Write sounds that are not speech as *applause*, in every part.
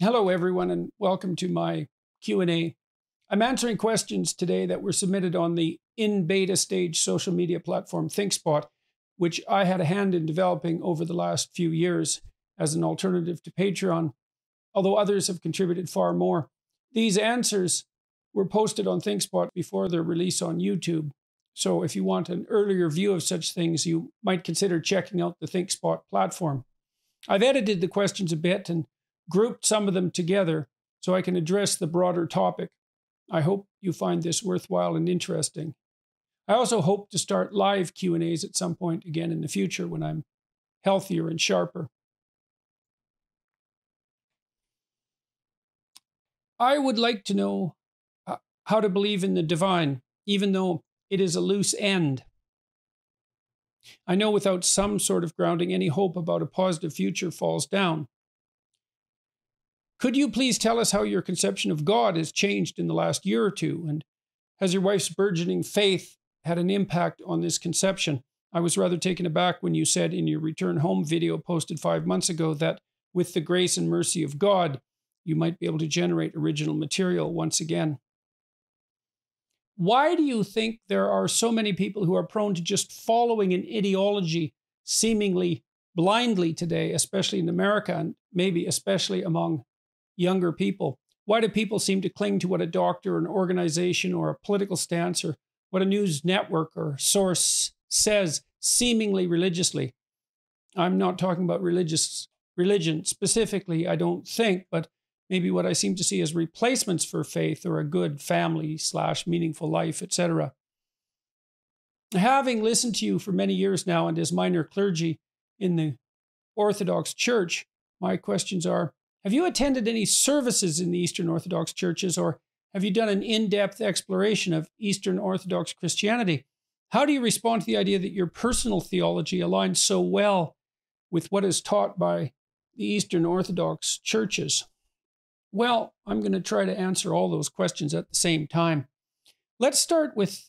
Hello, everyone, and welcome to my Q&A. I'm answering questions today that were submitted on the in beta stage social media platform ThinkSpot, which I had a hand in developing over the last few years as an alternative to Patreon, although others have contributed far more. These answers were posted on ThinkSpot before their release on YouTube. So if you want an earlier view of such things, you might consider checking out the ThinkSpot platform. I've edited the questions a bit and grouped some of them together so I can address the broader topic. I hope you find this worthwhile and interesting. I also hope to start live Q&As at some point again in the future when I'm healthier and sharper. I would like to know uh, how to believe in the divine, even though it is a loose end. I know without some sort of grounding, any hope about a positive future falls down. Could you please tell us how your conception of God has changed in the last year or two? And has your wife's burgeoning faith had an impact on this conception? I was rather taken aback when you said in your return home video posted five months ago that with the grace and mercy of God, you might be able to generate original material once again. Why do you think there are so many people who are prone to just following an ideology seemingly blindly today, especially in America and maybe especially among younger people? Why do people seem to cling to what a doctor, or an organization, or a political stance, or what a news network or source says, seemingly religiously? I'm not talking about religious religion specifically, I don't think, but maybe what I seem to see as replacements for faith or a good family slash meaningful life, etc. Having listened to you for many years now and as minor clergy in the Orthodox Church, my questions are have you attended any services in the Eastern Orthodox churches, or have you done an in depth exploration of Eastern Orthodox Christianity? How do you respond to the idea that your personal theology aligns so well with what is taught by the Eastern Orthodox churches? Well, I'm going to try to answer all those questions at the same time. Let's start with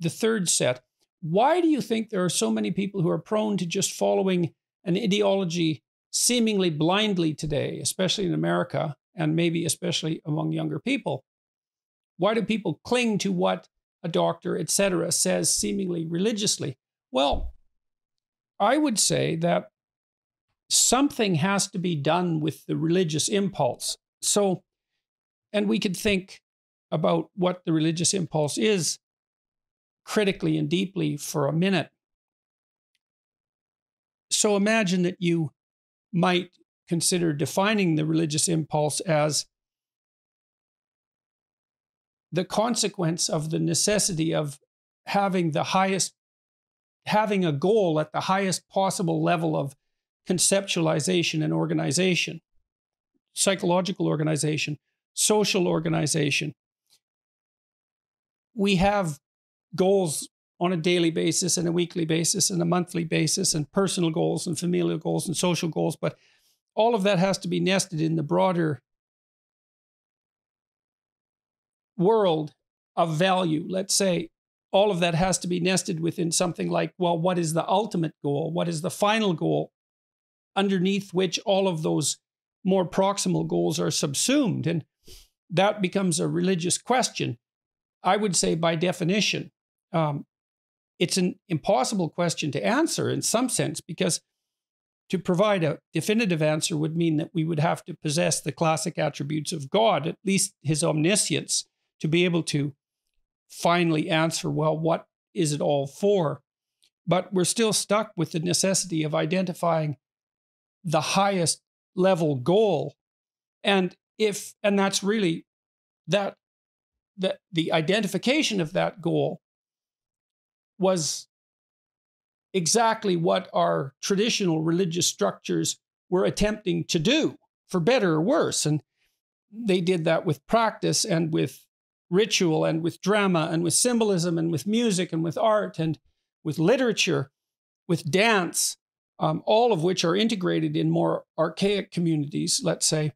the third set. Why do you think there are so many people who are prone to just following an ideology seemingly blindly today, especially in America and maybe especially among younger people? Why do people cling to what a doctor, etc., says seemingly religiously? Well, I would say that something has to be done with the religious impulse. So, and we could think about what the religious impulse is critically and deeply for a minute. So imagine that you might consider defining the religious impulse as the consequence of the necessity of having the highest having a goal at the highest possible level of conceptualization and organization psychological organization social organization. We have goals on a daily basis and a weekly basis and a monthly basis and personal goals and familial goals and social goals but all of that has to be nested in the broader world of value. Let's say all of that has to be nested within something like well what is the ultimate goal? What is the final goal? Underneath which all of those more proximal goals are subsumed and that becomes a religious question. I would say by definition um, it's an impossible question to answer in some sense because to provide a definitive answer would mean that we would have to possess the classic attributes of God, at least his omniscience, to be able to finally answer, well, what is it all for? But we're still stuck with the necessity of identifying the highest level goal. And if, and that's really that, that the identification of that goal was exactly what our traditional religious structures were attempting to do, for better or worse. And they did that with practice and with ritual and with drama and with symbolism and with music and with art and with literature, with dance, um, all of which are integrated in more archaic communities, let's say.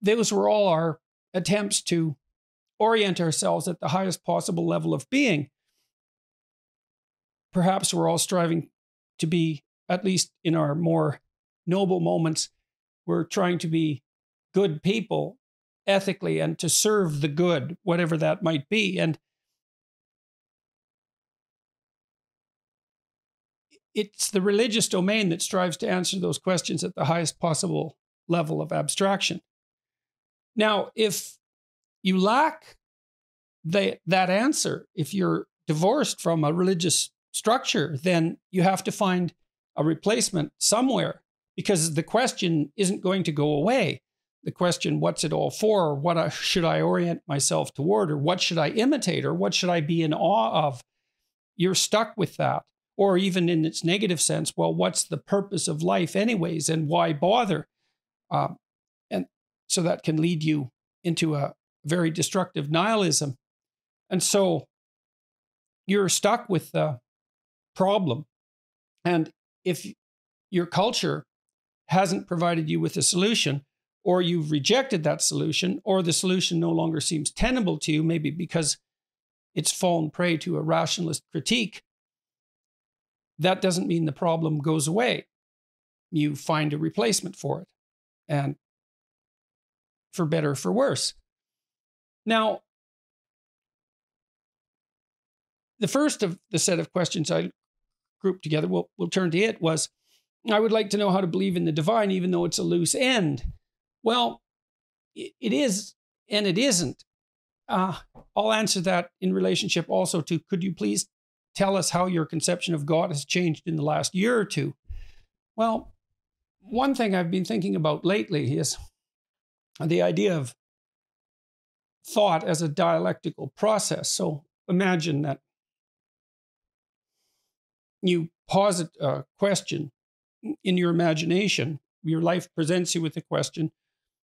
Those were all our attempts to orient ourselves at the highest possible level of being perhaps we're all striving to be, at least in our more noble moments, we're trying to be good people ethically and to serve the good, whatever that might be. And it's the religious domain that strives to answer those questions at the highest possible level of abstraction. Now, if you lack the, that answer, if you're divorced from a religious structure, then you have to find a replacement somewhere because the question isn't going to go away. The question, what's it all for? What *laughs* should I orient myself toward? Or what should I imitate? Or what should I be in awe of? You're stuck with that. Or even in its negative sense, well, what's the purpose of life, anyways, and why bother? Um, and so that can lead you into a very destructive nihilism. And so you're stuck with the problem. And if your culture hasn't provided you with a solution, or you've rejected that solution, or the solution no longer seems tenable to you, maybe because it's fallen prey to a rationalist critique, that doesn't mean the problem goes away. You find a replacement for it, and for better, for worse. Now, the first of the set of questions I grouped together, we'll, we'll turn to it, was I would like to know how to believe in the divine, even though it's a loose end. Well, it is and it isn't. Uh, I'll answer that in relationship also to could you please tell us how your conception of God has changed in the last year or two? Well, one thing I've been thinking about lately is the idea of thought as a dialectical process. So imagine that you posit a question in your imagination. Your life presents you with a question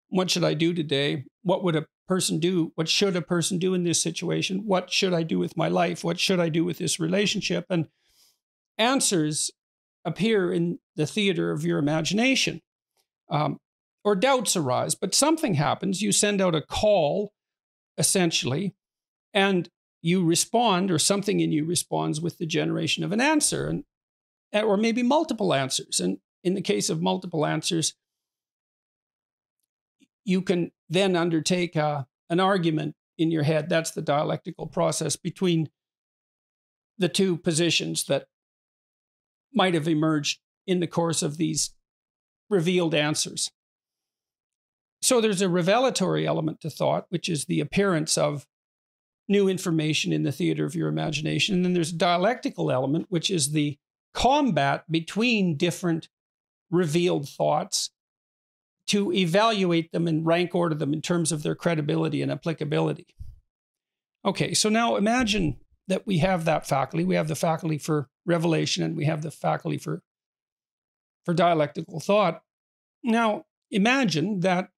What should I do today? What would a person do? What should a person do in this situation? What should I do with my life? What should I do with this relationship? And answers appear in the theater of your imagination. Um, or doubts arise, but something happens. You send out a call, essentially, and you respond, or something in you responds with the generation of an answer, and or maybe multiple answers. And in the case of multiple answers, you can then undertake a, an argument in your head. That's the dialectical process between the two positions that might have emerged in the course of these revealed answers. So there's a revelatory element to thought, which is the appearance of new information in the theater of your imagination. And then there's a dialectical element, which is the combat between different revealed thoughts to evaluate them and rank order them in terms of their credibility and applicability. Okay, so now imagine that we have that faculty. We have the faculty for revelation and we have the faculty for, for dialectical thought. Now, imagine that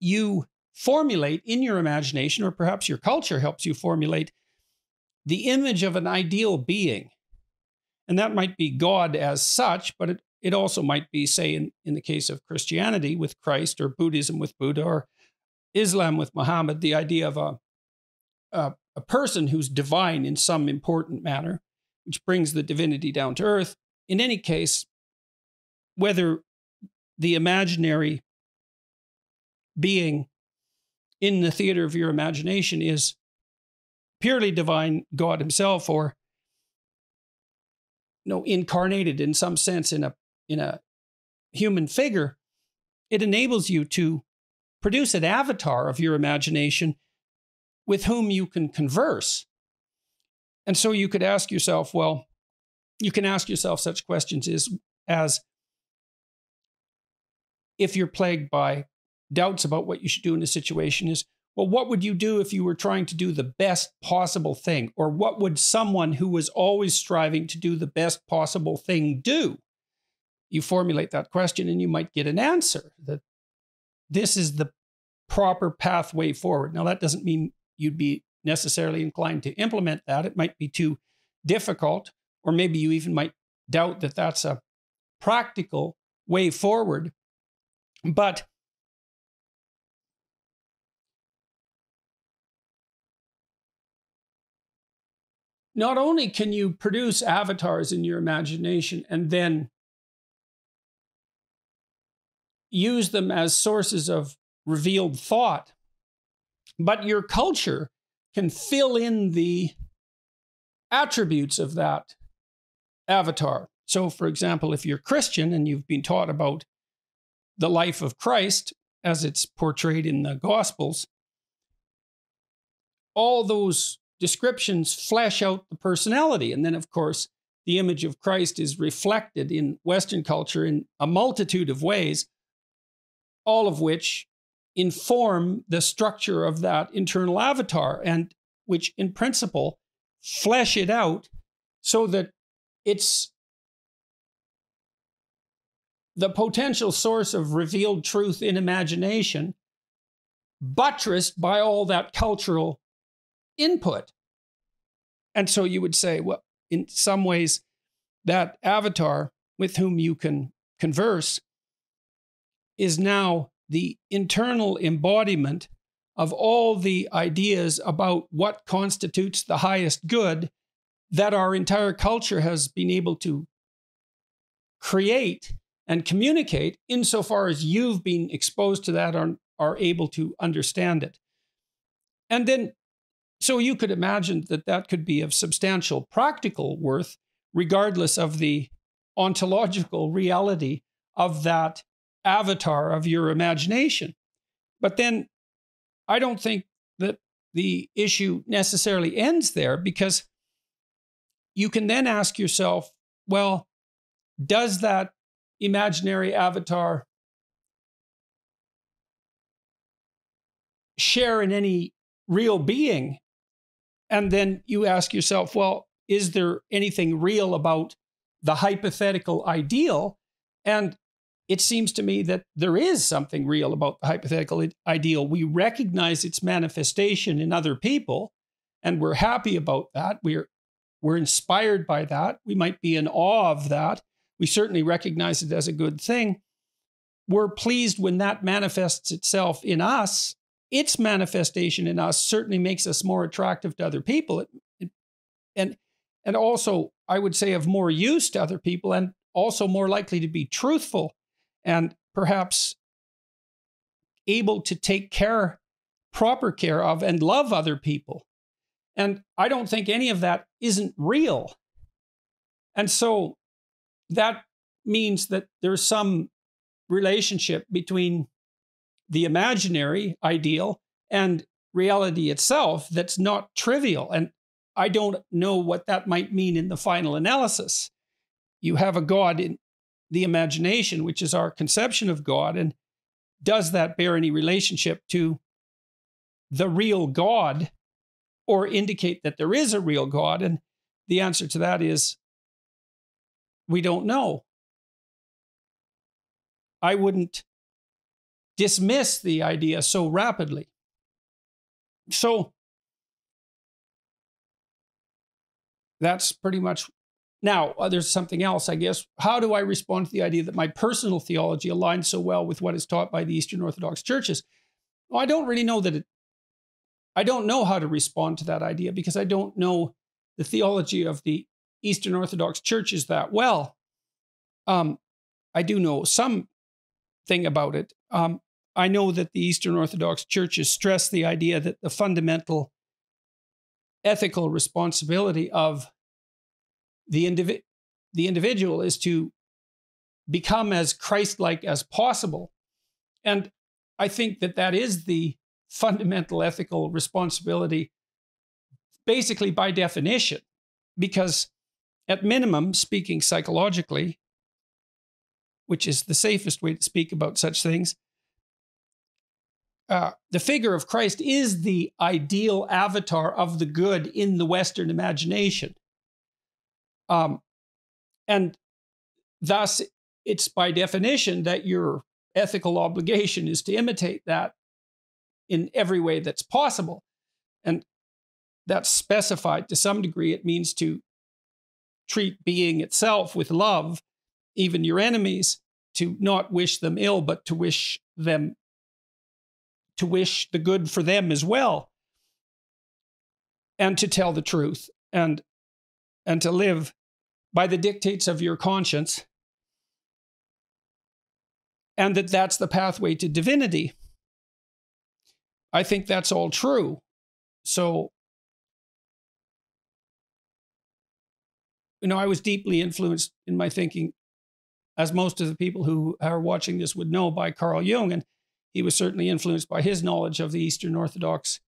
you formulate in your imagination, or perhaps your culture helps you formulate the image of an ideal being. And that might be God as such, but it, it also might be, say, in, in the case of Christianity with Christ, or Buddhism with Buddha, or Islam with Muhammad, the idea of a, a, a person who's divine in some important manner, which brings the divinity down to earth. In any case, whether the imaginary being in the theater of your imagination is purely divine God Himself, or you know, incarnated in some sense in a in a human figure, it enables you to produce an avatar of your imagination with whom you can converse. And so you could ask yourself, well, you can ask yourself such questions as, as if you're plagued by doubts about what you should do in a situation is well, what would you do if you were trying to do the best possible thing? Or what would someone who was always striving to do the best possible thing do? You formulate that question and you might get an answer that this is the proper pathway forward. Now, that doesn't mean you'd be necessarily inclined to implement that. It might be too difficult, or maybe you even might doubt that that's a practical way forward. But not only can you produce avatars in your imagination and then use them as sources of revealed thought. But your culture can fill in the attributes of that avatar. So, for example, if you're Christian and you've been taught about the life of Christ as it's portrayed in the Gospels, all those descriptions flesh out the personality. And then, of course, the image of Christ is reflected in Western culture in a multitude of ways, all of which inform the structure of that internal avatar and which, in principle, flesh it out so that it's the potential source of revealed truth in imagination, buttressed by all that cultural input. And so you would say, well, in some ways, that avatar with whom you can converse is now the internal embodiment of all the ideas about what constitutes the highest good that our entire culture has been able to create and communicate insofar as you've been exposed to that or are able to understand it. And then, so you could imagine that that could be of substantial practical worth, regardless of the ontological reality of that avatar of your imagination. But then I don't think that the issue necessarily ends there because you can then ask yourself, well, does that imaginary avatar share in any real being? And then you ask yourself, well, is there anything real about the hypothetical ideal? And it seems to me that there is something real about the hypothetical ideal. We recognize its manifestation in other people, and we're happy about that. We're, we're inspired by that. We might be in awe of that. We certainly recognize it as a good thing. We're pleased when that manifests itself in us. Its manifestation in us certainly makes us more attractive to other people. It, it, and, and also, I would say, of more use to other people and also more likely to be truthful and perhaps able to take care, proper care of, and love other people. And I don't think any of that isn't real. And so that means that there's some relationship between the imaginary ideal and reality itself that's not trivial. And I don't know what that might mean in the final analysis. You have a God in, the imagination, which is our conception of God, and does that bear any relationship to the real God or indicate that there is a real God? And the answer to that is we don't know. I wouldn't dismiss the idea so rapidly. So that's pretty much now, uh, there's something else, I guess. How do I respond to the idea that my personal theology aligns so well with what is taught by the Eastern Orthodox churches? Well, I don't really know that it, I don't know how to respond to that idea because I don't know the theology of the Eastern Orthodox churches that well. Um, I do know some thing about it. Um, I know that the Eastern Orthodox churches stress the idea that the fundamental ethical responsibility of the, indivi- the individual is to become as Christ like as possible. And I think that that is the fundamental ethical responsibility, basically by definition, because at minimum, speaking psychologically, which is the safest way to speak about such things, uh, the figure of Christ is the ideal avatar of the good in the Western imagination. Um, and thus, it's by definition that your ethical obligation is to imitate that in every way that's possible. And that's specified to some degree. It means to treat being itself with love, even your enemies, to not wish them ill, but to wish them, to wish the good for them as well, and to tell the truth and, and to live by the dictates of your conscience and that that's the pathway to divinity. I think that's all true. So, you know, I was deeply influenced in my thinking, as most of the people who are watching this would know, by Carl Jung. And he was certainly influenced by his knowledge of the Eastern Orthodox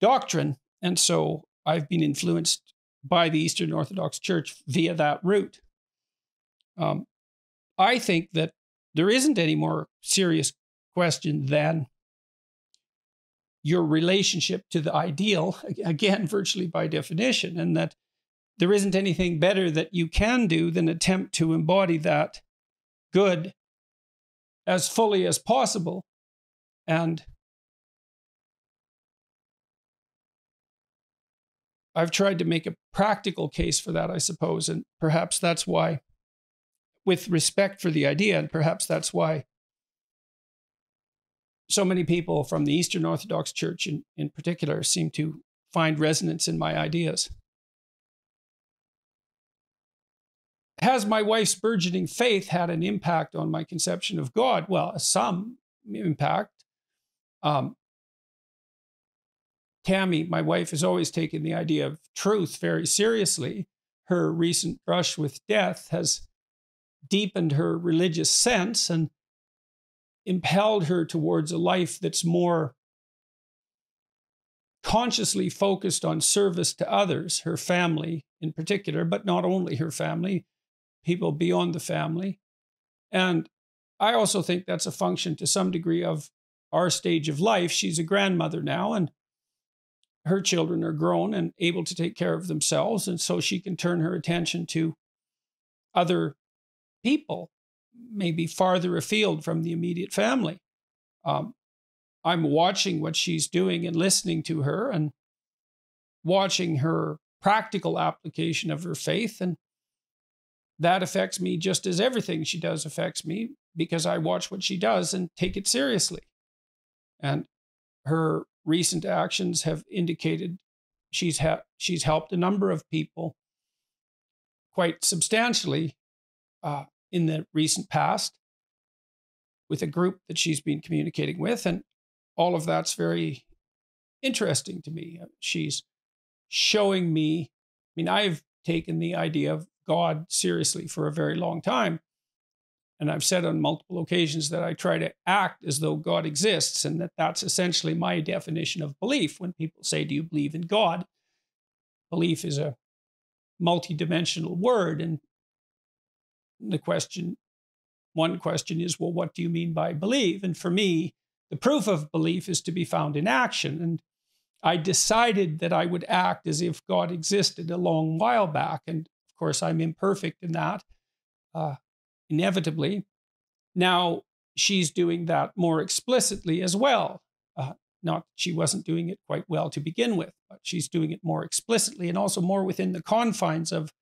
doctrine. And so I've been influenced by the Eastern Orthodox Church via that route. Um, I think that there isn't any more serious question than your relationship to the ideal, again, *laughs* virtually by definition, and that there isn't anything better that you can do than attempt to embody that good as fully as possible. And I've tried to make a practical case for that, I suppose. And perhaps that's why, with respect for the idea, and perhaps that's why so many people from the Eastern Orthodox Church in, in particular seem to find resonance in my ideas. Has my wife's burgeoning faith had an impact on my conception of God? Well, some impact. Um, Tammy, my wife, has always taken the idea of truth very seriously. Her recent brush with death has deepened her religious sense and impelled her towards a life that's more consciously focused on service to others, her family in particular, but not only her family, people beyond the family. And I also think that's a function to some degree of our stage of life. She's a grandmother now, and her children are grown and able to take care of themselves. And so she can turn her attention to other people, maybe farther afield from the immediate family. Um, I'm watching what she's doing and listening to her and watching her practical application of her faith. And that affects me just as everything she does affects me because I watch what she does and take it seriously. And her recent actions have indicated she's ha- she's helped a number of people quite substantially uh, in the recent past with a group that she's been communicating with, and all of that's very interesting to me. She's showing me. I mean, I've taken the idea of God seriously for a very long time, and I've said on multiple occasions that I try to act as though God exists, and that that's essentially my definition of belief. When people say, Do you believe in God? Belief is a multidimensional word. And the question, one question is, Well, what do you mean by believe? And for me, the proof of belief is to be found in action. And I decided that I would act as if God existed a long while back. And of course, I'm imperfect in that. Uh, inevitably. Now she's doing that more explicitly as well. Uh, not she wasn't doing it quite well to begin with, but she's doing it more explicitly and also more within the confines of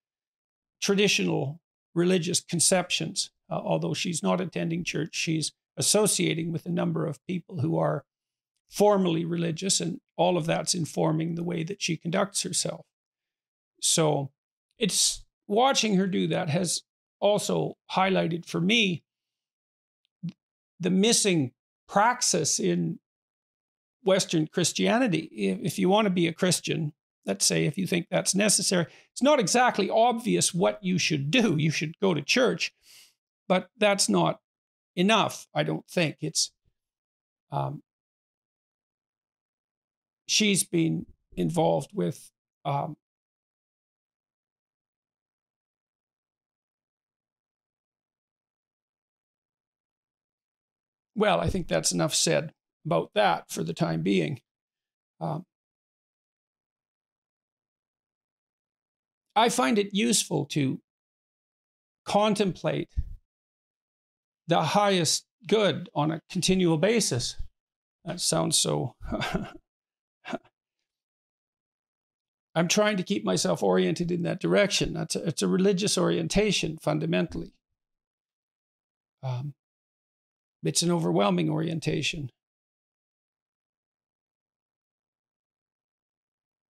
traditional religious conceptions. Uh, although she's not attending church, she's associating with a number of people who are formally religious, and all of that's informing the way that she conducts herself. So it's watching her do that has also highlighted for me the missing praxis in Western Christianity. If you want to be a Christian, let's say if you think that's necessary, it's not exactly obvious what you should do. You should go to church, but that's not enough, I don't think. It's um, she's been involved with um, Well, I think that's enough said about that for the time being. Um, I find it useful to contemplate the highest good on a continual basis. That sounds so. *laughs* I'm trying to keep myself oriented in that direction. That's a, it's a religious orientation fundamentally. Um, it's an overwhelming orientation.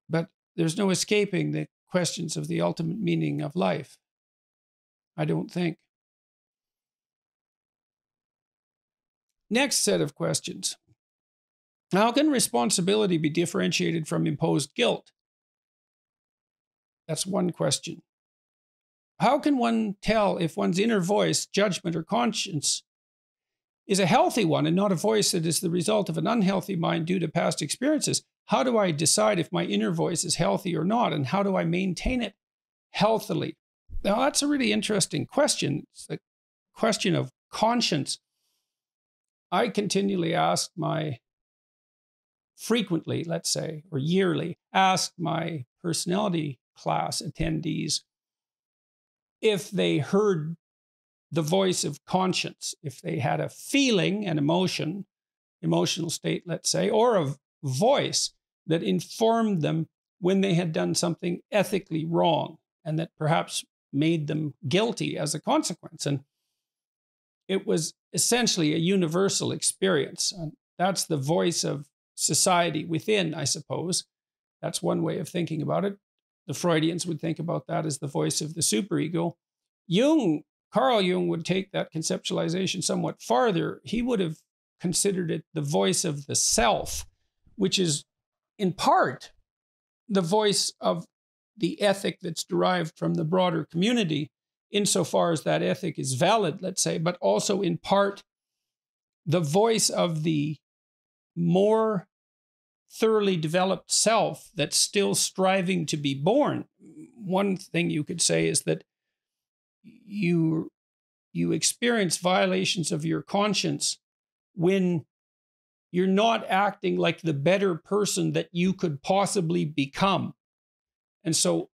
But there's no escaping the questions of the ultimate meaning of life. I don't think. Next set of questions. How can responsibility be differentiated from imposed guilt? That's one question. How can one tell if one's inner voice, judgment, or conscience is a healthy one and not a voice that is the result of an unhealthy mind due to past experiences? How do I decide if my inner voice is healthy or not? And how do I maintain it healthily? Now, that's a really interesting question. It's a question of conscience. I continually ask my, frequently, let's say, or yearly, ask my personality class attendees if they heard the voice of conscience, if they had a feeling, an emotion, emotional state, let's say, or a voice that informed them when they had done something ethically wrong and that perhaps made them guilty as a consequence. And it was essentially a universal experience. And that's the voice of society within, I suppose. That's one way of thinking about it. The Freudians would think about that as the voice of the superego. Jung, Carl Jung, would take that conceptualization somewhat farther. He would have considered it the voice of the self, which is in part the voice of the ethic that's derived from the broader community, insofar as that ethic is valid, let's say, but also in part the voice of the more thoroughly developed self that's still striving to be born. One thing you could say is that you you experience violations of your conscience when you're not acting like the better person that you could possibly become. And so,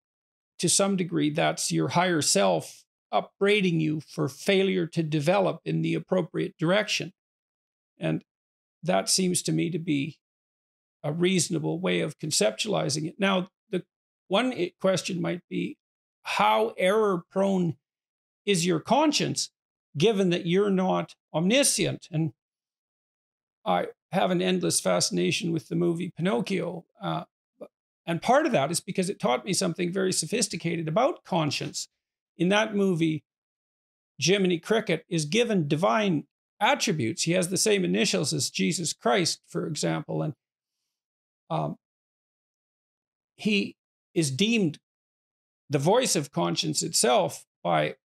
to some degree, that's your higher self upbraiding you for failure to develop in the appropriate direction. And that seems to me to be a reasonable way of conceptualizing it. Now, the one question might be how error prone is your conscience, given that you're not omniscient? And I have an endless fascination with the movie Pinocchio. Uh, and part of that is because it taught me something very sophisticated about conscience. In that movie, Jiminy Cricket is given divine attributes. He has the same initials as Jesus Christ, for example, and um, he is deemed the voice of conscience itself by,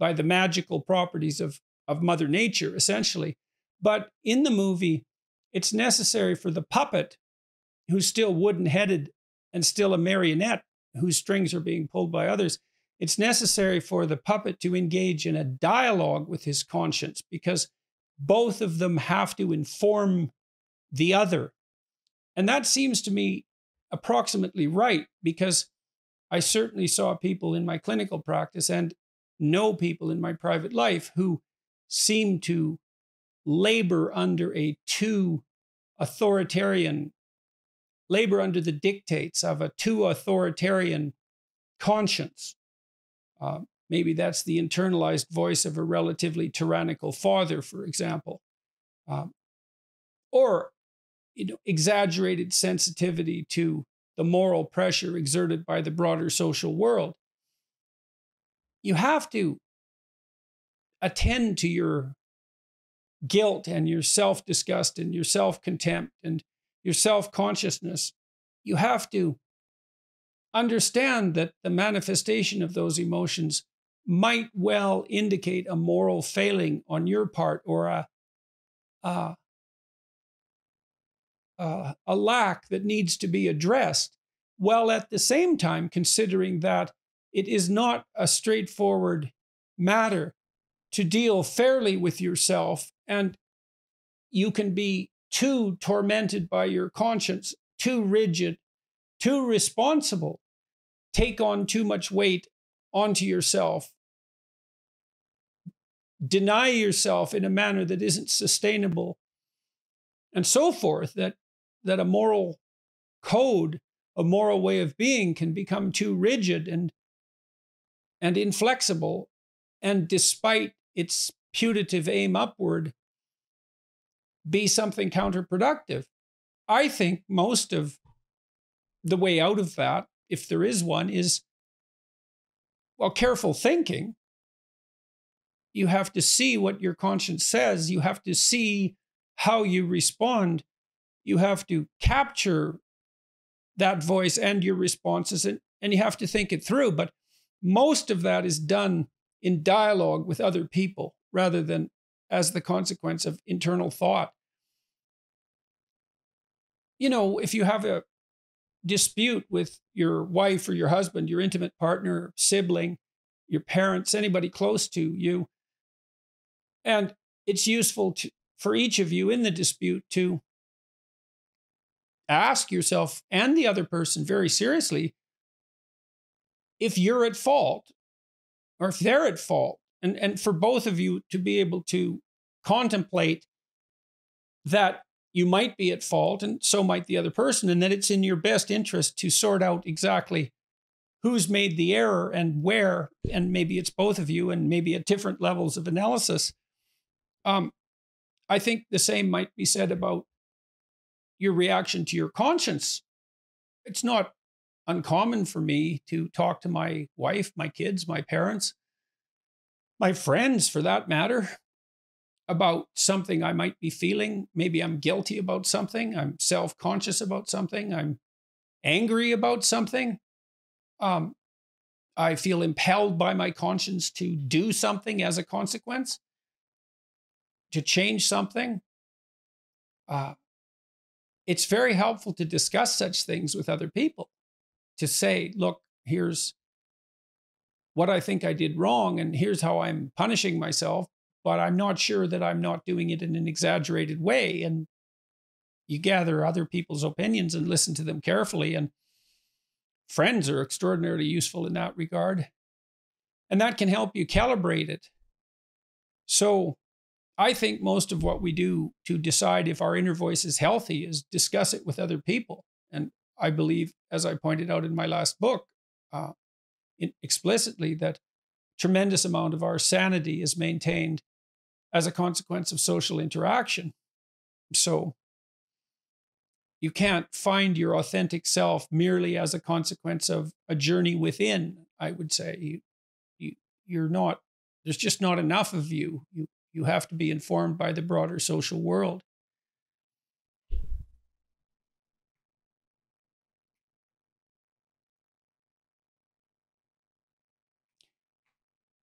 by the magical properties of, of Mother Nature, essentially. But in the movie, it's necessary for the puppet, who's still wooden headed and still a marionette whose strings are being pulled by others, it's necessary for the puppet to engage in a dialogue with his conscience because both of them have to inform the other. And that seems to me approximately right because I certainly saw people in my clinical practice and know people in my private life who seem to labor under a too authoritarian, labor under the dictates of a too authoritarian conscience. Uh, maybe that's the internalized voice of a relatively tyrannical father, for example. Um, or you know, exaggerated sensitivity to the moral pressure exerted by the broader social world. You have to attend to your guilt and your self disgust and your self contempt and your self consciousness, you have to understand that the manifestation of those emotions might well indicate a moral failing on your part or a, a, a, a lack that needs to be addressed, while at the same time considering that it is not a straightforward matter to deal fairly with yourself and you can be too tormented by your conscience, too rigid, too responsible, take on too much weight onto yourself, deny yourself in a manner that isn't sustainable, and so forth, that, that a moral code, a moral way of being can become too rigid and, and inflexible. And despite its putative aim upward, be something counterproductive. I think most of the way out of that, if there is one, is well, careful thinking. you have to see what your conscience says. You have to see how you respond. You have to capture that voice and your responses, and, and you have to think it through. But most of that is done in dialogue with other people rather than as the consequence of internal thought. You know, if you have a dispute with your wife or your husband, your intimate partner, sibling, your parents, anybody close to you, and it's useful to, for each of you in the dispute to ask yourself and the other person very seriously if you're at fault or if they're at fault and, and for both of you to be able to contemplate that you might be at fault and so might the other person and that it's in your best interest to sort out exactly who's made the error and where and maybe it's both of you and maybe at different levels of analysis um, i think the same might be said about your reaction to your conscience. It's not uncommon for me to talk to my wife my kids my parents my friends for that matter about something I might be feeling. Maybe I'm guilty about something. I'm self conscious about something. I'm angry about something. Um, I feel impelled by my conscience to do something as a consequence, to change something. Uh, it's very helpful to discuss such things with other people, to say, look, here's what I think I did wrong, and here's how I'm punishing myself but I'm not sure that I'm not doing it in an exaggerated way. And you gather other people's opinions and listen to them carefully. And friends are extraordinarily useful in that regard. And that can help you calibrate it. So I think most of what we do to decide if our inner voice is healthy is discuss it with other people. And I believe, as I pointed out in my last book, uh, explicitly, that tremendous amount of our sanity is maintained as a consequence of social interaction. So you can't find your authentic self merely as a consequence of a journey within, I would say. You, you, you're not, there's just not enough of you. You, you have to be informed by the broader social world.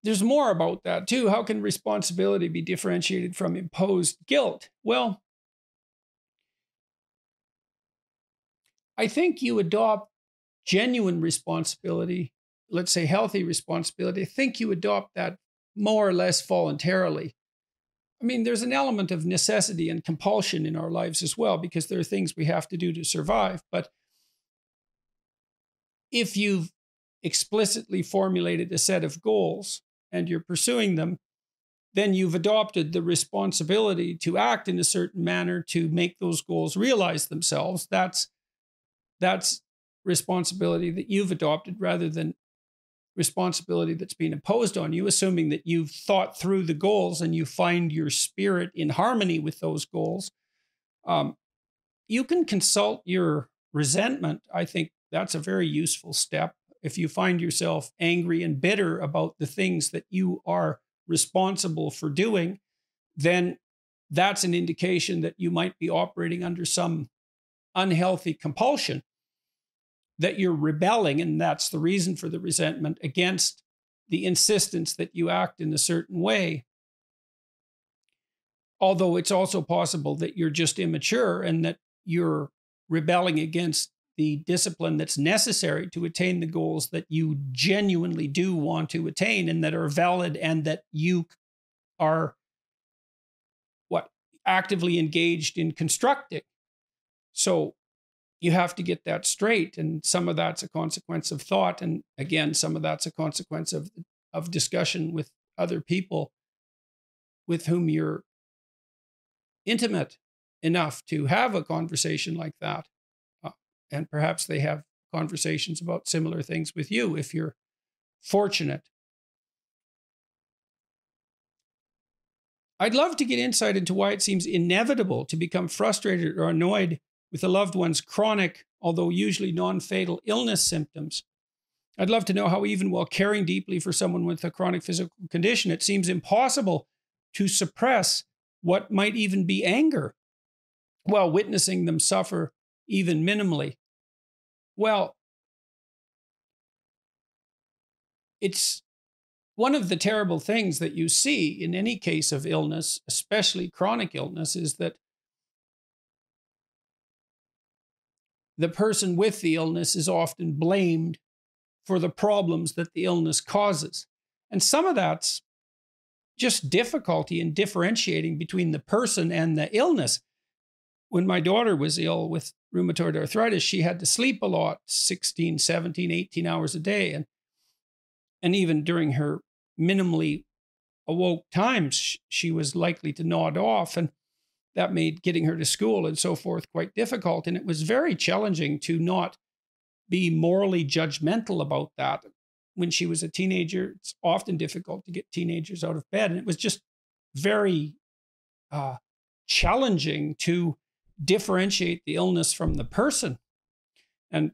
There's more about that too. How can responsibility be differentiated from imposed guilt? Well, I think you adopt genuine responsibility, let's say healthy responsibility. I think you adopt that more or less voluntarily. I mean, there's an element of necessity and compulsion in our lives as well, because there are things we have to do to survive. But if you've explicitly formulated a set of goals and you're pursuing them, then you've adopted the responsibility to act in a certain manner to make those goals realize themselves. That's that's responsibility that you've adopted rather than responsibility that's being imposed on you, assuming that you've thought through the goals and you find your spirit in harmony with those goals. Um, you can consult your resentment. I think that's a very useful step if you find yourself angry and bitter about the things that you are responsible for doing, then that's an indication that you might be operating under some unhealthy compulsion, that you're rebelling. And that's the reason for the resentment against the insistence that you act in a certain way. Although it's also possible that you're just immature and that you're rebelling against the discipline that's necessary to attain the goals that you genuinely do want to attain and that are valid and that you are what actively engaged in constructing. So you have to get that straight and some of that's a consequence of thought and again some of that's a consequence of of discussion with other people with whom you're intimate enough to have a conversation like that and perhaps they have conversations about similar things with you if you're fortunate. I'd love to get insight into why it seems inevitable to become frustrated or annoyed with a loved one's chronic, although usually non fatal illness symptoms. I'd love to know how, even while caring deeply for someone with a chronic physical condition, it seems impossible to suppress what might even be anger while witnessing them suffer even minimally. Well, it's one of the terrible things that you see in any case of illness, especially chronic illness, is that the person with the illness is often blamed for the problems that the illness causes. And some of that's just difficulty in differentiating between the person and the illness. When my daughter was ill with rheumatoid arthritis, she had to sleep a lot 16, 17, 18 hours a day. And, and even during her minimally awoke times, she was likely to nod off. And that made getting her to school and so forth quite difficult. And it was very challenging to not be morally judgmental about that. When she was a teenager, it's often difficult to get teenagers out of bed. And it was just very uh, challenging to differentiate the illness from the person. And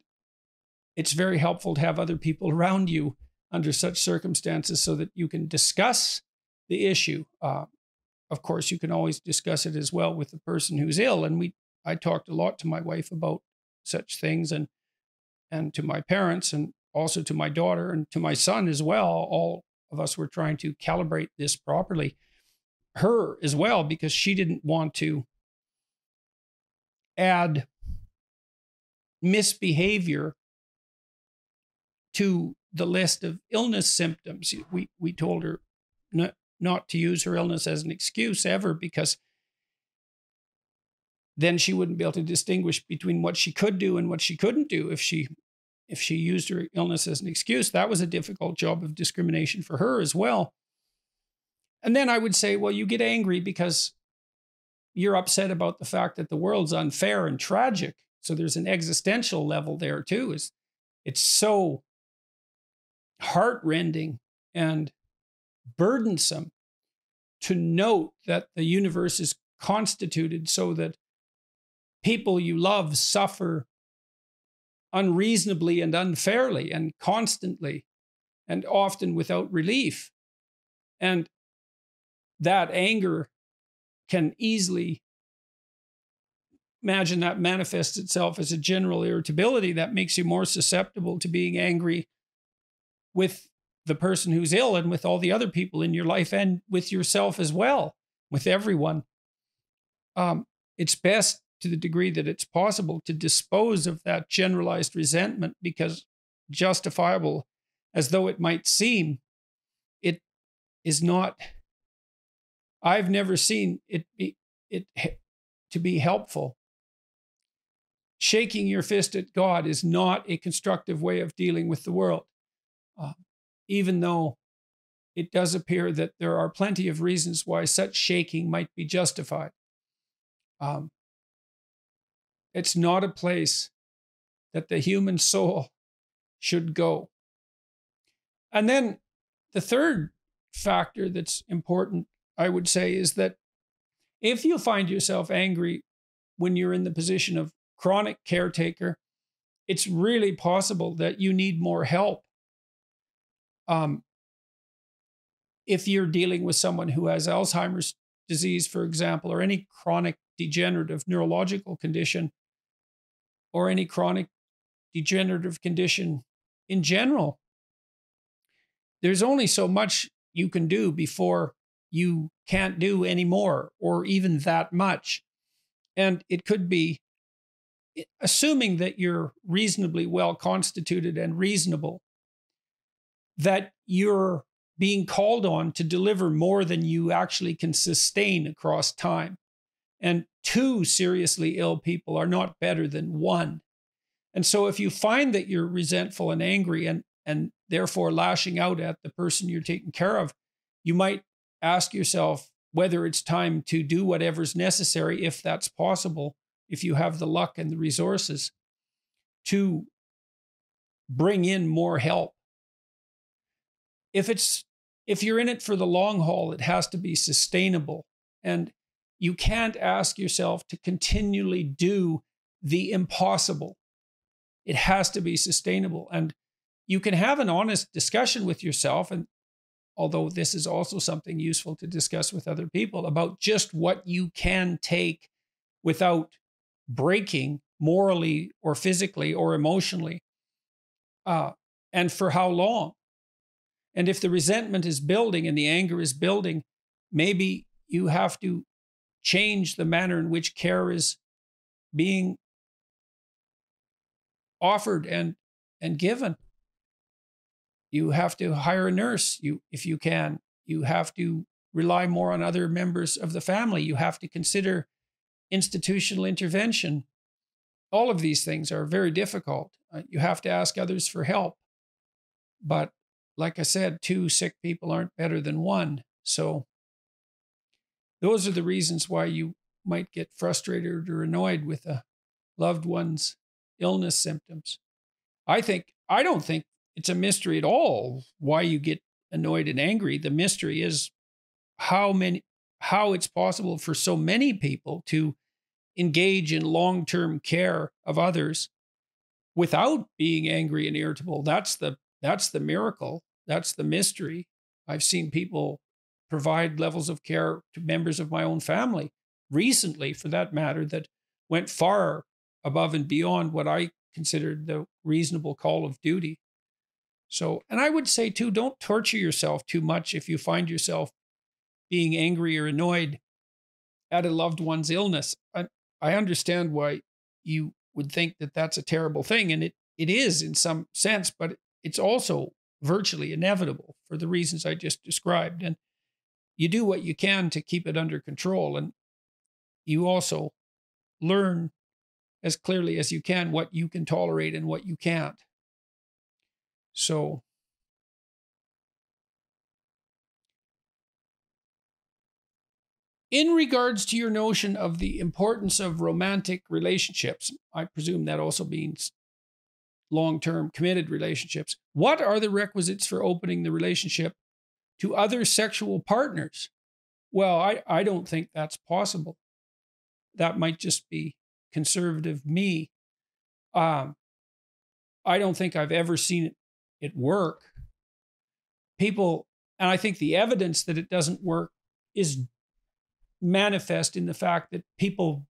it's very helpful to have other people *laughs* around you under such circumstances so that you can discuss the issue. Uh, of course, you can always discuss it as well with the person who's ill. And we, I talked a lot to my wife about such things and, and to my parents and also to my daughter and to my son as well. All of us were trying to calibrate this properly. Her as well, because she didn't want to add misbehavior to the list of illness symptoms. We, we told her, not not to use her illness as an excuse ever because then she wouldn't be able to distinguish between what she could do and what she couldn't do if she if she used her illness as an excuse that was a difficult job of discrimination for her as well and then i would say well you get angry because you're upset about the fact that the world's unfair and tragic so there's an existential level there too is it's so heartrending and burdensome to note that the universe is constituted so that people you love suffer unreasonably and unfairly and constantly and often without relief. And that anger can easily imagine that manifests itself as a general irritability that makes you more susceptible to being angry with the person who's ill and with all the other people in your life and with yourself as well, with everyone. Um, it's best to the degree that it's possible to dispose of that generalized resentment because justifiable as though it might seem, it is not. I've never seen it be it to be helpful. Shaking your fist at God is not a constructive way of dealing with the world. Uh, even though it does appear that there are plenty of reasons why such shaking might be justified. Um, it's not a place that the human soul should go. And then the third factor that's important, I would say, is that if you find yourself angry when you're in the position of chronic caretaker, it's really possible that you need more help. Um, if you're dealing with someone who has Alzheimer's disease, for example, or any chronic degenerative neurological condition, or any chronic degenerative condition in general, there's only so much you can do before you can't do anymore, or even that much. And it could be, assuming that you're reasonably well constituted and reasonable, that you're being called on to deliver more than you actually can sustain across time. And two seriously ill people are not better than one. And so if you find that you're resentful and angry and, and therefore lashing out at the person you're taking care of, you might ask yourself whether it's time to do whatever's necessary, if that's possible, if you have the luck and the resources to bring in more help if it's if you're in it for the long haul, it has to be sustainable. And you can't ask yourself to continually do the impossible. It has to be sustainable. And you can have an honest discussion with yourself and although this is also something useful to discuss with other people about just what you can take without breaking morally or physically or emotionally uh, and for how long? And if the resentment is building and the anger is building maybe you have to change the manner in which care is being offered and and given you have to hire a nurse. You if you can you have to rely more on other members of the family. You have to consider institutional intervention. All of these things are very difficult. Uh, you have to ask others for help. But like i said two sick people aren't better than one. So those are the reasons why you might get frustrated or annoyed with a loved one's illness symptoms. I think, I don't think it's a mystery at all why you get annoyed and angry. The mystery is how many, how it's possible for so many people to engage in long term care of others without being angry and irritable. That's the, that's the miracle. That's the mystery. I've seen people provide levels of care to members of my own family recently, for that matter, that went far above and beyond what I considered the reasonable call of duty. So, and I would say too, don't torture yourself too much if you find yourself being angry or annoyed at a loved one's illness. I, I understand why you would think that that's a terrible thing, and it, it is in some sense, but it's also virtually inevitable for the reasons I just described. And you do what you can to keep it under control. And you also learn as clearly as you can what you can tolerate and what you can't. So, in regards to your notion of the importance of romantic relationships, I presume that also means long term committed relationships. What are the requisites for opening the relationship to other sexual partners. Well, I, I don't think that's possible. That might just be conservative me. Um, I don't think I've ever seen it, it work. People, and I think the evidence that it doesn't work is manifest in the fact that people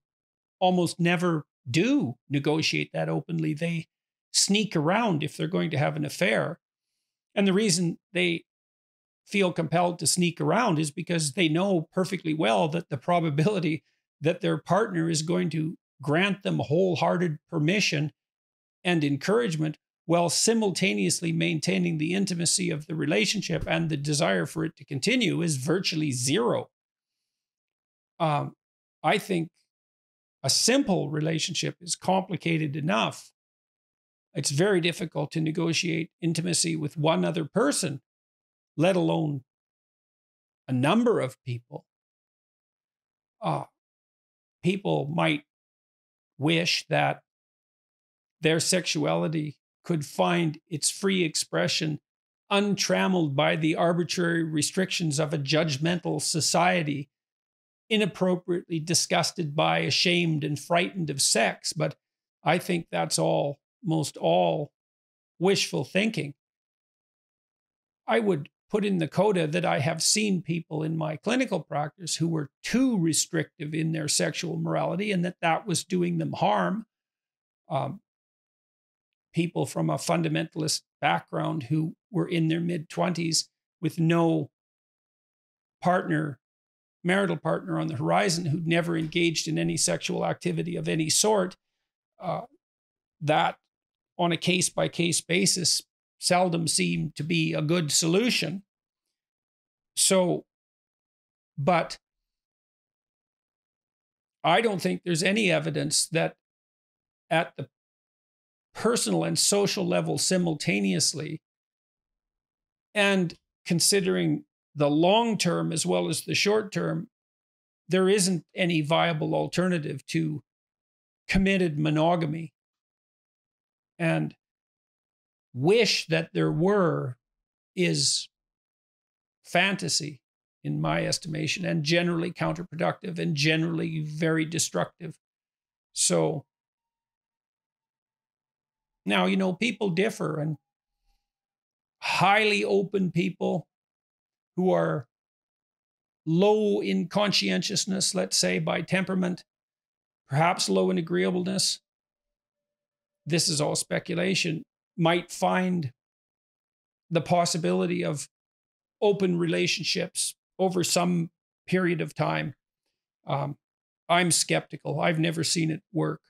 almost never do negotiate that openly. They sneak around if they're going to have an affair. And the reason they feel compelled to sneak around is because they know perfectly well that the probability that their partner is going to grant them wholehearted permission and encouragement while simultaneously maintaining the intimacy of the relationship and the desire for it to continue is virtually zero. Um, I think a simple relationship is complicated enough. It's very difficult to negotiate intimacy with one other person let alone a number of people, uh, people might wish that their sexuality could find its free expression untrammeled by the arbitrary restrictions of a judgmental society, inappropriately disgusted by, ashamed, and frightened of sex. But I think that's all, most all wishful thinking. I would put in the coda that I have seen people in my clinical practice who were too restrictive in their sexual morality and that that was doing them harm. Um, people from a fundamentalist background who were in their mid 20s with no partner, marital partner on the horizon, who'd never engaged in any sexual activity of any sort. Uh, that on a case by case basis seldom seemed to be a good solution. So, but I don't think there's any evidence that at the personal and social level simultaneously, and considering the long term as well as the short term, there isn't any viable alternative to committed monogamy. And wish that there were is fantasy in my estimation and generally counterproductive and generally very destructive so now you know people differ and highly open people who are low in conscientiousness, let's say by temperament, perhaps low in agreeableness. This is all speculation, might find the possibility of open relationships over some period of time. Um, I'm skeptical. I've never seen it work,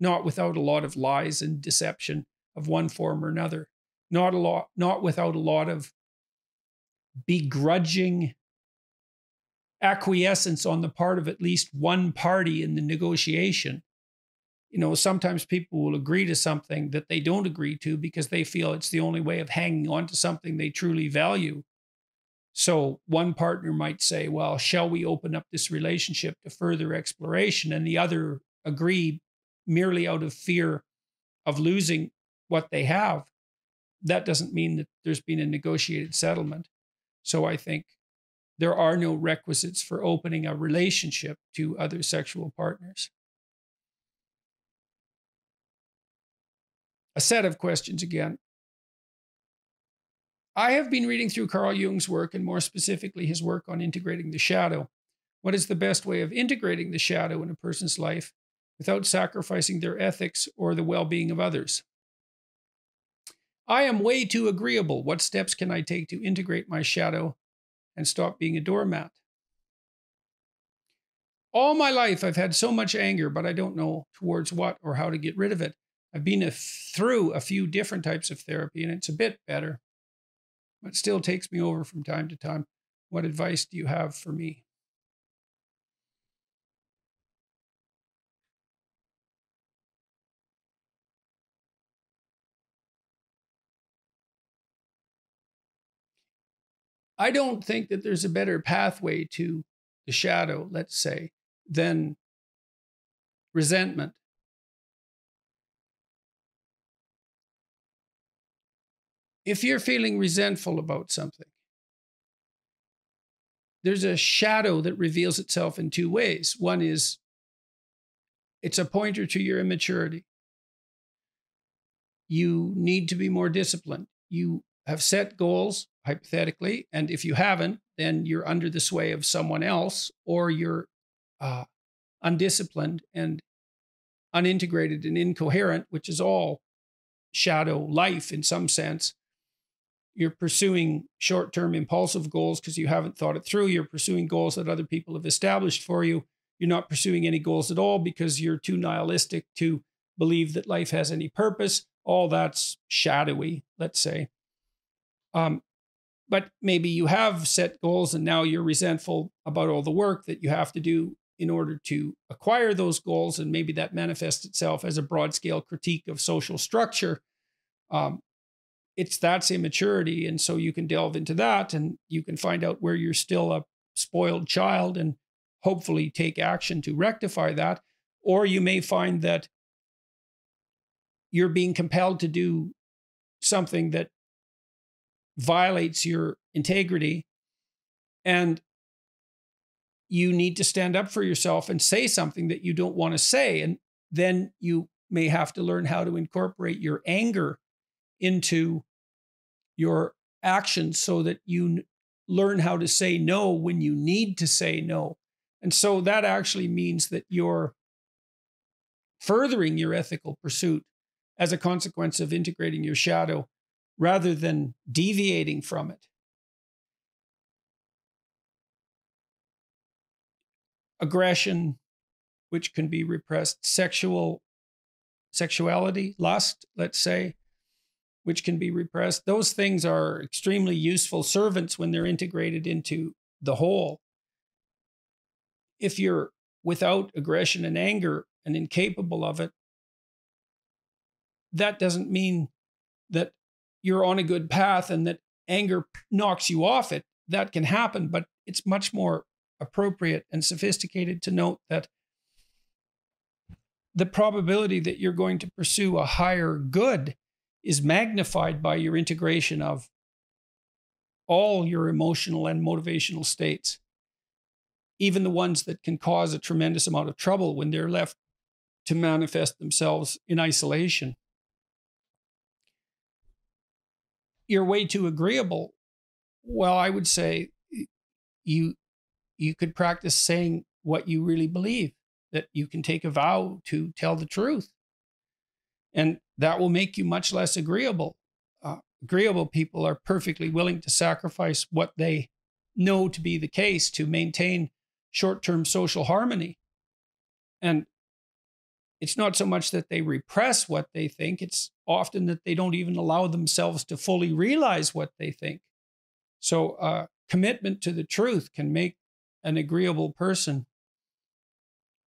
not without a lot of lies and deception of one form or another, not a lot, not without a lot of begrudging acquiescence on the part of at least one party in the negotiation. You know, sometimes people will agree to something that they don't agree to because they feel it's the only way of hanging on to something they truly value. So one partner might say, Well, shall we open up this relationship to further exploration? And the other agree merely out of fear of losing what they have. That doesn't mean that there's been a negotiated settlement. So I think there are no requisites for opening a relationship to other sexual partners. A set of questions again. I have been reading through Carl Jung's work and more specifically his work on integrating the shadow. What is the best way of integrating the shadow in a person's life without sacrificing their ethics or the well being of others? I am way too agreeable. What steps can I take to integrate my shadow and stop being a doormat. All my life, I've had so much anger, but I don't know towards what or how to get rid of it. I've been through a few different types of therapy, and it's a bit better, but still takes me over from time to time. What advice do you have for me? I don't think that there's a better pathway to the shadow, let's say, than resentment. If you're feeling resentful about something, there's a shadow that reveals itself in two ways. One is it's a pointer to your immaturity. You need to be more disciplined. You have set goals hypothetically. And if you haven't, then you're under the sway of someone else or you're uh, undisciplined and unintegrated and incoherent, which is all shadow life in some sense. You're pursuing short term impulsive goals because you haven't thought it through. You're pursuing goals that other people have established for you. You're not pursuing any goals at all because you're too nihilistic to believe that life has any purpose. All that's shadowy, let's say. Um, but maybe you have set goals and now you're resentful about all the work that you have to do in order to acquire those goals. And maybe that manifests itself as a broad scale critique of social structure. Um, it's that's immaturity. And so you can delve into that and you can find out where you're still a spoiled child and hopefully take action to rectify that. Or you may find that you're being compelled to do something that violates your integrity and you need to stand up for yourself and say something that you don't want to say and then you may have to learn how to incorporate your anger into your actions so that you learn how to say no when you need to say no. And so that actually means that you're furthering your ethical pursuit as a consequence of integrating your shadow rather than deviating from it. Aggression, which can be repressed, sexual sexuality, lust, let's say, which can be repressed. Those things are extremely useful servants when they're integrated into the whole. If you're without aggression and anger and incapable of it, that doesn't mean that you're on a good path and that anger knocks you off it, that can happen. But it's much more appropriate and sophisticated to note that the probability that you're going to pursue a higher good is magnified by your integration of all your emotional and motivational states, even the ones that can cause a tremendous amount of trouble when they're left to manifest themselves in isolation. You're way too agreeable, well, I would say you you could practice saying what you really believe, that you can take a vow to tell the truth. And that will make you much less agreeable. Uh, agreeable people are perfectly willing to sacrifice what they know to be the case to maintain short term social harmony. And it's not so much that they repress what they think, it's often that they don't even allow themselves to fully realize what they think. So, uh, commitment to the truth can make an agreeable person,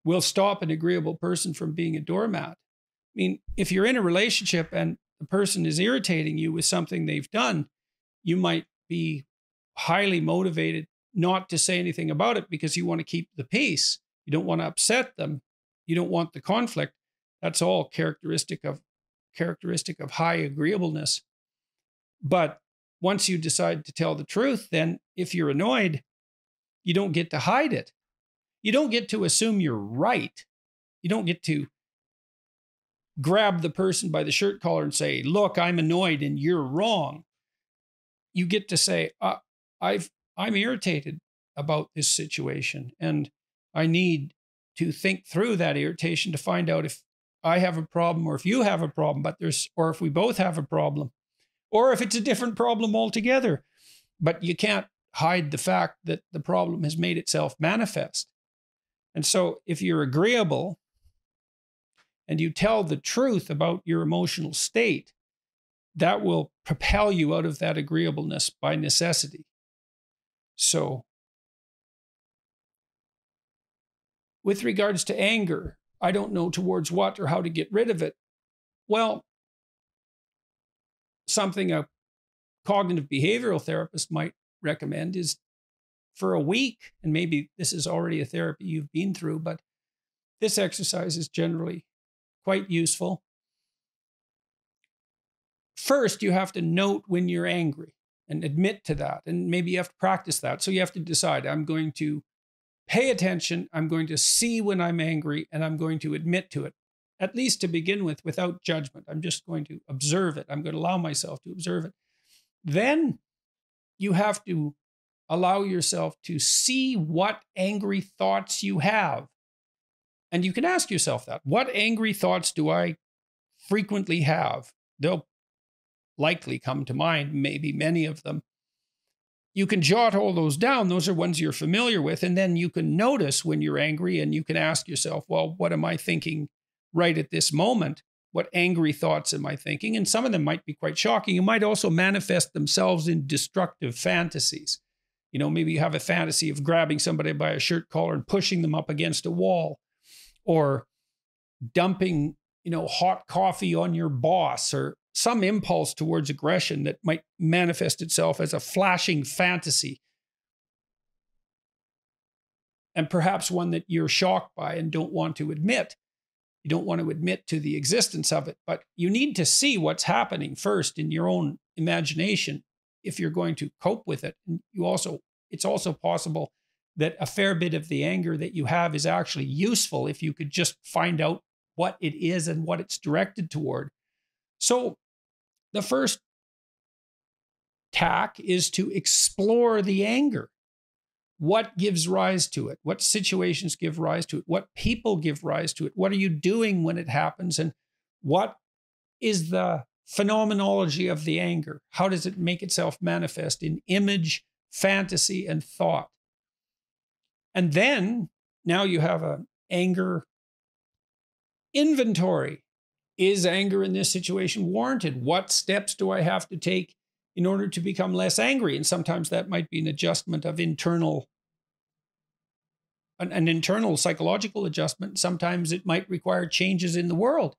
will stop an agreeable person from being a doormat. I mean, if you're in a relationship and the person is irritating you with something they've done, you might be highly motivated not to say anything about it because you want to keep the peace. You don't want to upset them. You don't want the conflict. That's all characteristic of characteristic of high agreeableness. But once you decide to tell the truth, then if you're annoyed, you don't get to hide it. You don't get to assume you're right. You don't get to grab the person by the shirt collar and say, "Look, I'm annoyed and you're wrong." You get to say, uh, "I've I'm irritated about this situation and I need to think through that irritation to find out if I have a problem or if you have a problem, but there's, or if we both have a problem, or if it's a different problem altogether. But you can't hide the fact that the problem has made itself manifest. And so if you're agreeable and you tell the truth about your emotional state, that will propel you out of that agreeableness by necessity. So With regards to anger, I don't know towards what or how to get rid of it. Well, something a cognitive behavioral therapist might recommend is for a week, and maybe this is already a therapy you've been through, but this exercise is generally quite useful. First, you have to note when you're angry and admit to that. And maybe you have to practice that. So you have to decide I'm going to pay attention. I'm going to see when I'm angry and I'm going to admit to it, at least to begin with, without judgment. I'm just going to observe it. I'm going to allow myself to observe it. Then you have to allow yourself to see what angry thoughts you have. And you can ask yourself that what angry thoughts do I frequently have? They'll likely come to mind, maybe many of them you can jot all those down. Those are ones you're familiar with. And then you can notice when you're angry and you can ask yourself, well, what am I thinking right at this moment? What angry thoughts am I thinking? And some of them might be quite shocking. It might also manifest themselves in destructive fantasies. You know, maybe you have a fantasy of grabbing somebody by a shirt collar and pushing them up against a wall or dumping, you know, hot coffee on your boss or some impulse towards aggression that might manifest itself as a flashing fantasy. And perhaps one that you're shocked by and don't want to admit. You don't want to admit to the existence of it, but you need to see what's happening first in your own imagination if you're going to cope with it. And you also, it's also possible that a fair bit of the anger that you have is actually useful if you could just find out what it is and what it's directed toward. So the first tack is to explore the anger. What gives rise to it? What situations give rise to it? What people give rise to it? What are you doing when it happens? And what is the phenomenology of the anger? How does it make itself manifest in image, fantasy, and thought? And then now you have an anger inventory is anger in this situation warranted? What steps do I have to take in order to become less angry? And sometimes that might be an adjustment of internal, an, internal psychological adjustment. Sometimes it might require changes in the world.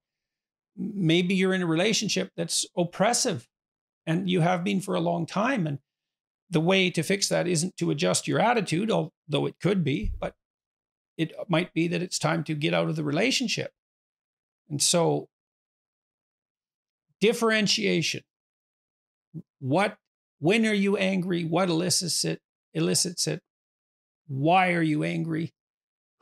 Maybe you're in a relationship that's oppressive and you have been for a long time. And the way to fix that isn't to adjust your attitude, although it could be, but it might be that it's time to get out of the relationship. And so differentiation. What, when are you angry? What elicits it? Elicits it? Why are you angry?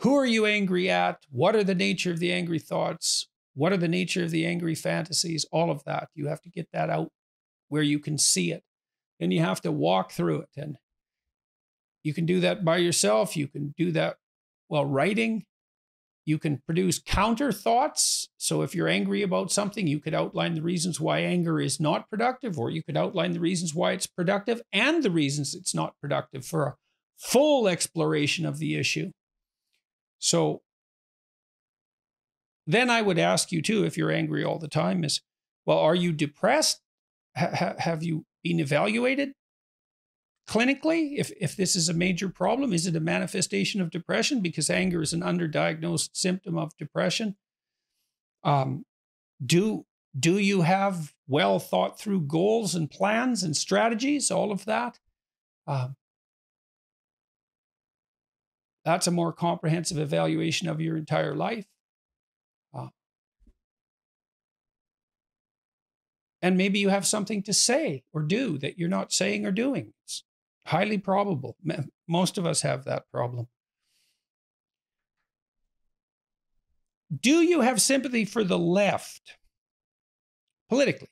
Who are you angry at? What are the nature of the angry thoughts? What are the nature of the angry fantasies? All of that. You have to get that out where you can see it. And you have to walk through it. And you can do that by yourself. You can do that while writing. You can produce counter thoughts. So if you're angry about something, you could outline the reasons why anger is not productive, or you could outline the reasons why it's productive and the reasons it's not productive for a full exploration of the issue. So then I would ask you too, if you're angry all the time, is well, are you depressed? Ha- have you been evaluated clinically? If, if this is a major problem, is it a manifestation of depression? Because anger is an underdiagnosed symptom of depression. Um, do, do you have well thought through goals and plans and strategies? All of that. Um, that's a more comprehensive evaluation of your entire life. Uh, and maybe you have something to say or do that you're not saying or doing. It's highly probable. Most of us have that problem. Do you have sympathy for the left politically,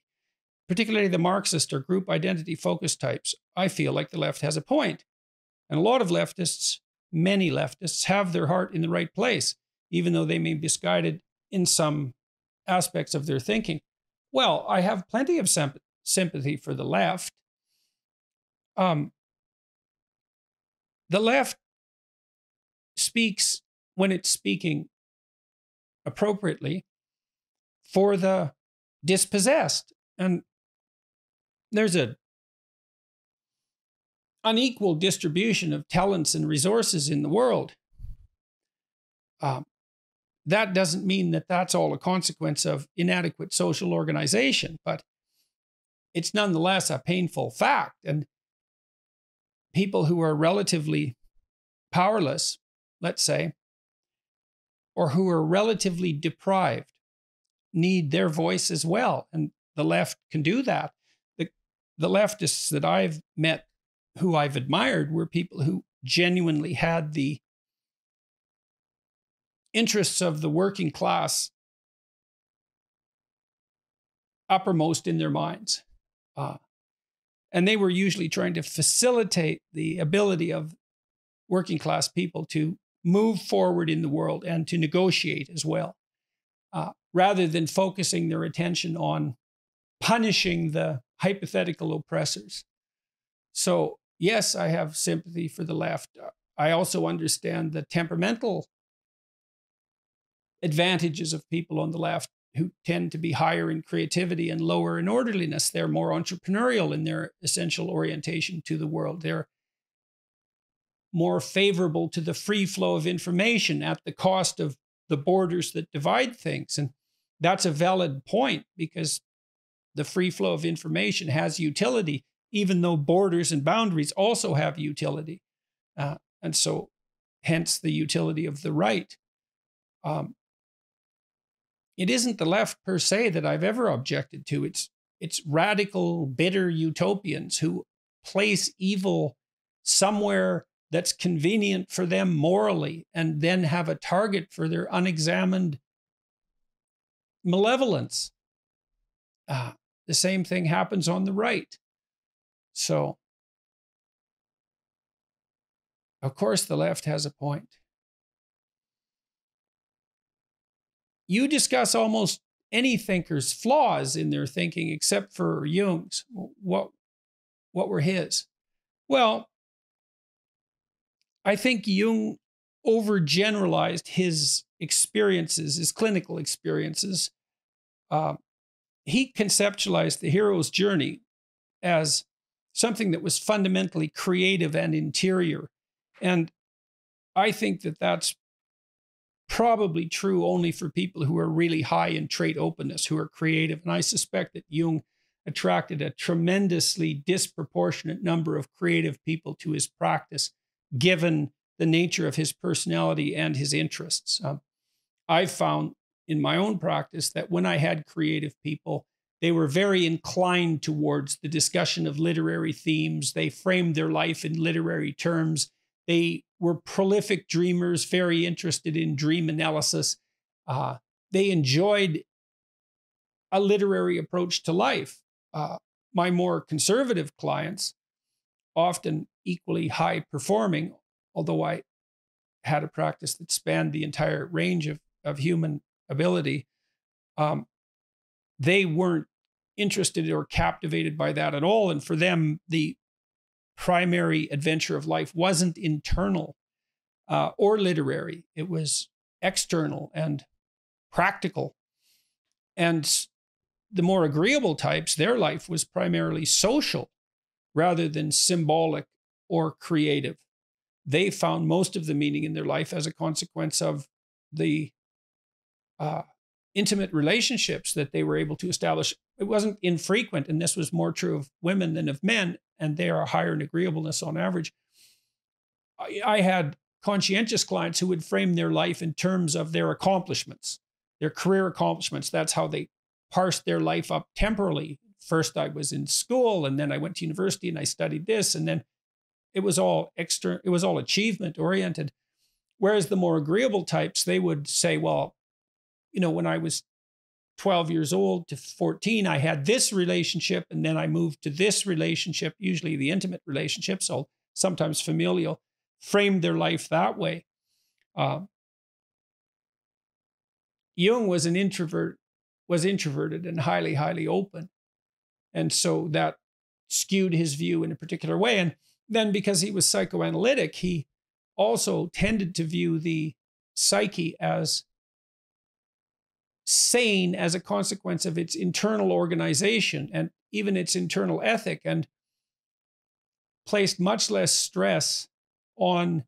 particularly the Marxist or group identity focused types? I feel like the left has a point. And a lot of leftists many leftists have their heart in the right place, even though they may be misguided in some aspects of their thinking. Well, I have plenty of sympathy for the left. Um, the left speaks when it's speaking appropriately for the dispossessed. And there's a unequal distribution of talents and resources in the world. Um, that doesn't mean that that's all a consequence of inadequate social organization, but it's nonetheless a painful fact. And people who are relatively powerless, let's say, or who are relatively deprived need their voice as well. And the left can do that. The, the leftists that I've met who I've admired were people who genuinely had the interests of the working class uppermost in their minds. Uh, and they were usually trying to facilitate the ability of working class people to move forward in the world and to negotiate as well, uh, rather than focusing their attention on punishing the hypothetical oppressors. So, yes, I have sympathy for the left. I also understand the temperamental advantages of people on the left who tend to be higher in creativity and lower in orderliness. They're more entrepreneurial in their essential orientation to the world. They're more favorable to the free flow of information at the cost of the borders that divide things. And that's a valid point because the free flow of information has utility even though borders and boundaries also have utility. Uh, and so, hence the utility of the right. Um, it isn't the left per se that I've ever objected to. It's it's radical, bitter utopians who place evil somewhere that's convenient for them morally and then have a target for their unexamined malevolence. Uh, the same thing happens on the right. So, of course, the left has a point. You discuss almost any thinker's flaws in their thinking except for Jung's. What, what were his? Well, I think Jung overgeneralized his experiences, his clinical experiences. Uh, he conceptualized the hero's journey as something that was fundamentally creative and interior. And I think that that's probably true only for people who are really high in trait openness, who are creative. And I suspect that Jung attracted a tremendously disproportionate number of creative people to his practice, given the nature of his personality and his interests. Um, I've found in my own practice that when I had creative people, they were very inclined towards the discussion of literary themes. They framed their life in literary terms. They were prolific dreamers, very interested in dream analysis. Uh, they enjoyed a literary approach to life. Uh, my more conservative clients, often equally high performing, although I had a practice that spanned the entire range of, of human ability, um, they weren't interested or captivated by that at all. And for them, the primary adventure of life wasn't internal uh, or literary, it was external and practical. And the more agreeable types, their life was primarily social rather than symbolic or creative. They found most of the meaning in their life as a consequence of the uh, intimate relationships that they were able to establish. It wasn't infrequent, and this was more true of women than of men, and they are higher in agreeableness on average. I, I had conscientious clients who would frame their life in terms of their accomplishments, their career accomplishments. That's how they parsed their life up temporally. First, I was in school, and then I went to university and I studied this, and then it was all external, it was all achievement oriented. Whereas the more agreeable types, they would say, well, you know, when I was 12 years old to 14, I had this relationship, and then I moved to this relationship, usually the intimate relationship, so sometimes familial, framed their life that way. Uh, Jung was an introvert, was introverted and highly, highly open. And so that skewed his view in a particular way. And then because he was psychoanalytic, he also tended to view the psyche as sane as a consequence of its internal organization and even its internal ethic, and placed much less stress on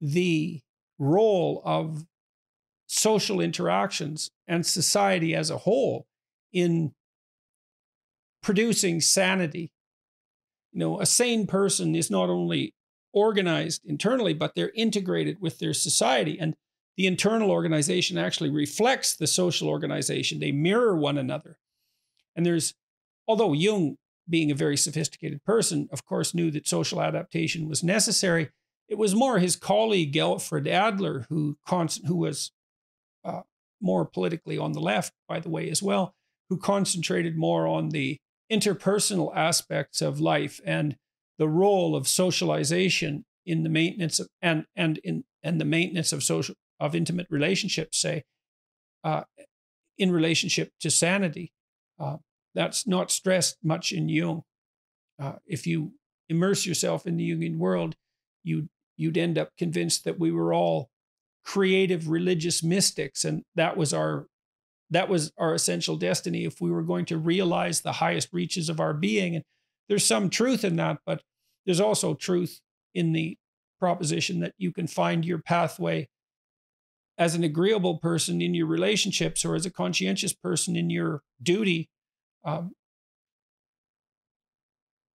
the role of social interactions and society as a whole in producing sanity. You know, a sane person is not only organized internally, but they're integrated with their society. And the internal organization actually reflects the social organization. They mirror one another. And there's, although Jung, being a very sophisticated person, of course, knew that social adaptation was necessary, it was more his colleague Alfred Adler who, who was uh, more politically on the left, by the way, as well, who concentrated more on the interpersonal aspects of life and the role of socialization in the maintenance of and and in and the maintenance of social of intimate relationships, say, uh, in relationship to sanity. Uh, that's not stressed much in Jung. Uh, if you immerse yourself in the Jungian world, you'd, you'd end up convinced that we were all creative religious mystics, and that was our that was our essential destiny if we were going to realize the highest reaches of our being. And there's some truth in that, but there's also truth in the proposition that you can find your pathway as an agreeable person in your relationships or as a conscientious person in your duty. Um,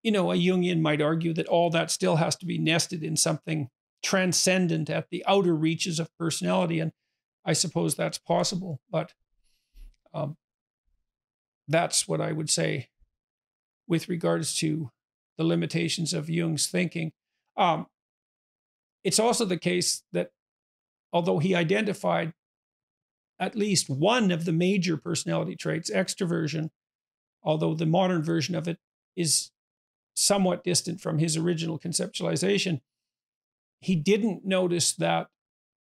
you know, a Jungian might argue that all that still has to be nested in something transcendent at the outer reaches of personality. And I suppose that's possible, but um, that's what I would say with regards to the limitations of Jung's thinking. Um, it's also the case that although he identified at least one of the major personality traits, extroversion, although the modern version of it is somewhat distant from his original conceptualization, he didn't notice that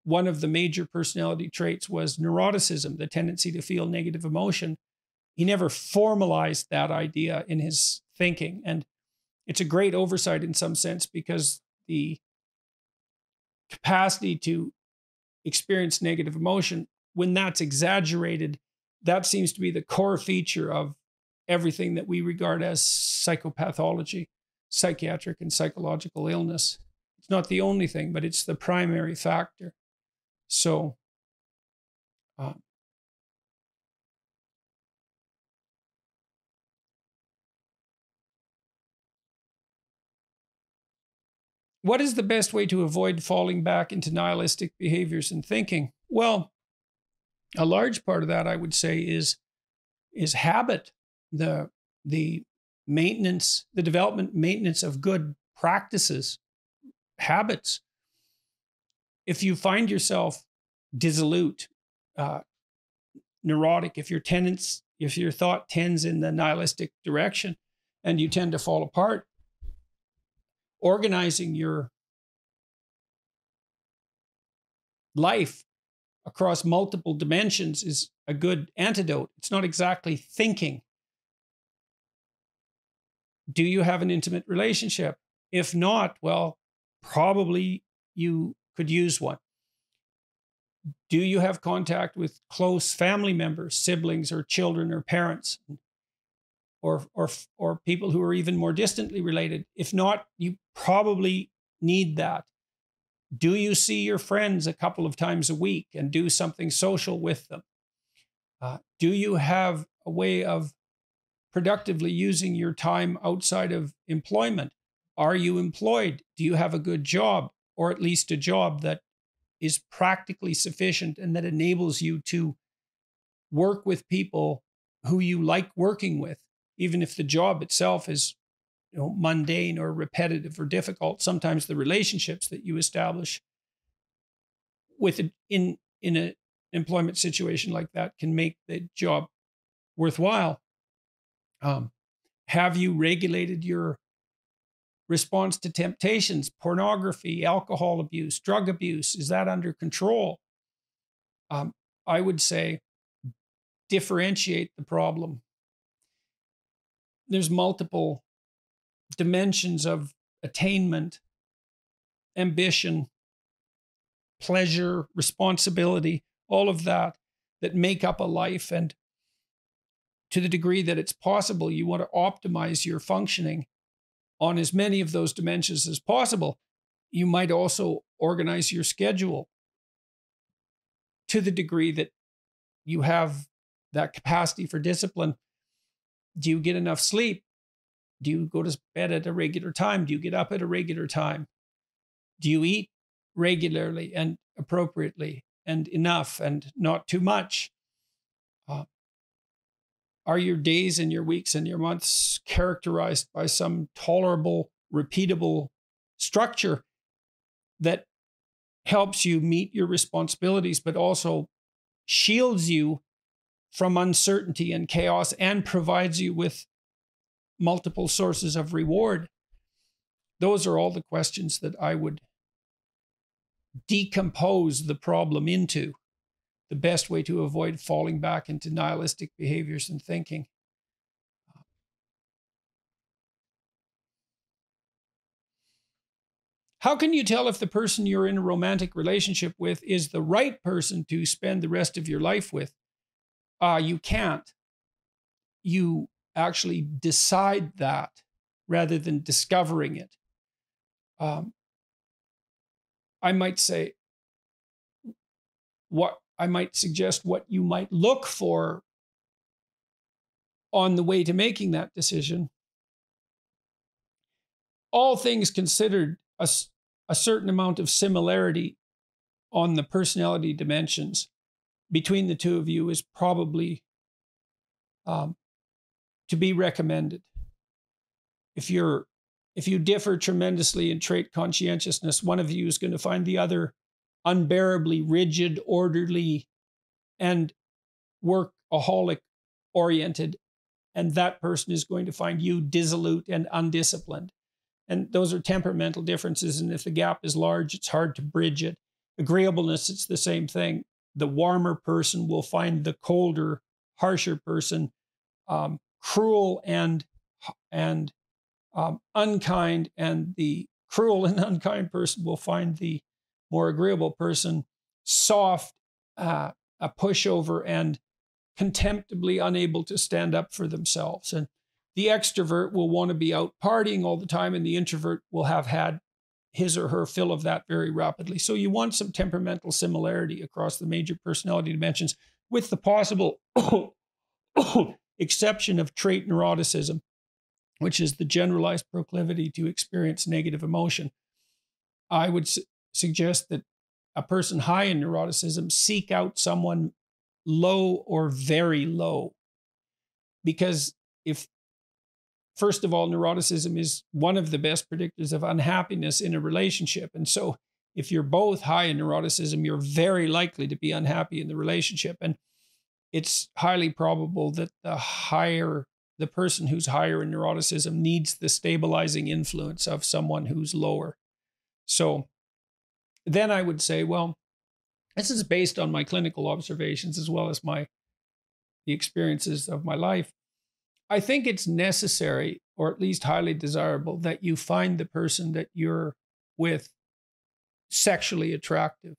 one of the major personality traits was neuroticism, the tendency to feel negative emotion. He never formalized that idea in his thinking. And it's a great oversight in some sense because the capacity to experience negative emotion, when that's exaggerated, that seems to be the core feature of everything that we regard as psychopathology, psychiatric and psychological illness. It's not the only thing, but it's the primary factor. So, uh, What is the best way to avoid falling back into nihilistic behaviors and thinking? Well, a large part of that I would say is is habit, the the maintenance, the development maintenance of good practices, habits. If you find yourself dissolute, uh, neurotic, if your tenants, if your thought tends in the nihilistic direction and you tend to fall apart, organizing your life across multiple dimensions is a good antidote. It's not exactly thinking. Do you have an intimate relationship? If not, well, probably you could use one. Do you have contact with close family members, siblings, or children, or parents, or, or, or people who are even more distantly related? If not, you probably need that. Do you see your friends a couple of times a week and do something social with them? Uh, do you have a way of productively using your time outside of employment? Are you employed? Do you have a good job, or at least a job that is practically sufficient and that enables you to work with people who you like working with, even if the job itself is you know, mundane or repetitive or difficult. Sometimes the relationships that you establish with it in in an employment situation like that can make the job worthwhile. Um, have you regulated your response to temptations, pornography, alcohol abuse, drug abuse? Is that under control? Um, I would say differentiate the problem. There's multiple dimensions of attainment, ambition, pleasure, responsibility, all of that that make up a life. And to the degree that it's possible, you want to optimize your functioning on as many of those dimensions as possible. You might also organize your schedule to the degree that you have that capacity for discipline. Do you get enough sleep? Do you go to bed at a regular time? Do you get up at a regular time? Do you eat regularly and appropriately and enough and not too much? Uh, are your days and your weeks and your months characterized by some tolerable, repeatable structure that helps you meet your responsibilities, but also shields you from uncertainty and chaos and provides you with multiple sources of reward? Those are all the questions that I would decompose the problem into. The best way to avoid falling back into nihilistic behaviors and thinking. How can you tell if the person you're in a romantic relationship with is the right person to spend the rest of your life with? Uh, you can't. You actually decide that rather than discovering it. Um, I might say, what I might suggest what you might look for on the way to making that decision. All things considered, a, a certain amount of similarity on the personality dimensions between the two of you is probably um, to be recommended. If you're if you differ tremendously in trait conscientiousness, one of you is going to find the other unbearably rigid, orderly, and workaholic oriented. And that person is going to find you dissolute and undisciplined. And those are temperamental differences. And if the gap is large, it's hard to bridge it. Agreeableness, it's the same thing. The warmer person will find the colder, harsher person um, cruel and and um, unkind, and the cruel and *laughs* unkind person will find the more agreeable person soft, uh, a pushover, and contemptibly unable to stand up for themselves. And the extrovert will want to be out partying all the time, and the introvert will have had his or her fill of that very rapidly. So you want some temperamental similarity across the major personality dimensions, with the possible *coughs* exception of trait neuroticism, which is the generalized proclivity to experience negative emotion. I would su- suggest that a person high in neuroticism seek out someone low or very low. Because if, first of all, neuroticism is one of the best predictors of unhappiness in a relationship. And so if you're both high in neuroticism, you're very likely to be unhappy in the relationship. And it's highly probable that the higher the person who's higher in neuroticism needs the stabilizing influence of someone who's lower. So then I would say, well, this is based on my clinical observations as well as my the experiences of my life. I think it's necessary, or at least highly desirable, that you find the person that you're with sexually attractive.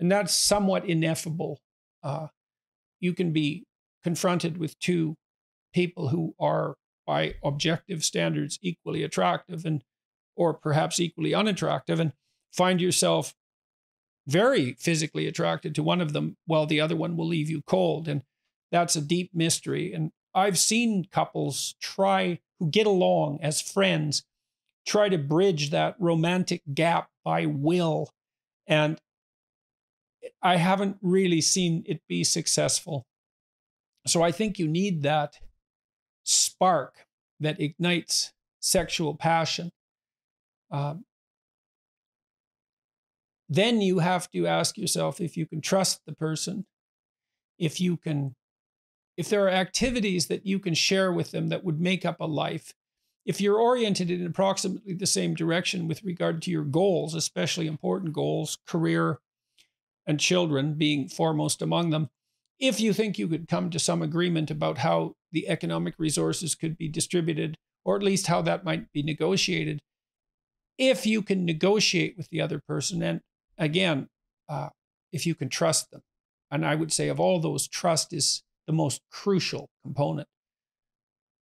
And that's somewhat ineffable. Uh, you can be confronted with two people who are, by objective standards, equally attractive and or perhaps equally unattractive, and find yourself very physically attracted to one of them while the other one will leave you cold. And that's a deep mystery. And I've seen couples try who get along as friends try to bridge that romantic gap by will. And I haven't really seen it be successful. So I think you need that spark that ignites sexual passion. Um, then you have to ask yourself if you can trust the person, if you can, if there are activities that you can share with them that would make up a life. If you're oriented in approximately the same direction with regard to your goals, especially important goals, career, and children being foremost among them, if you think you could come to some agreement about how the economic resources could be distributed, or at least how that might be negotiated, if you can negotiate with the other person, and again, uh, if you can trust them. And I would say, of all those, trust is the most crucial component,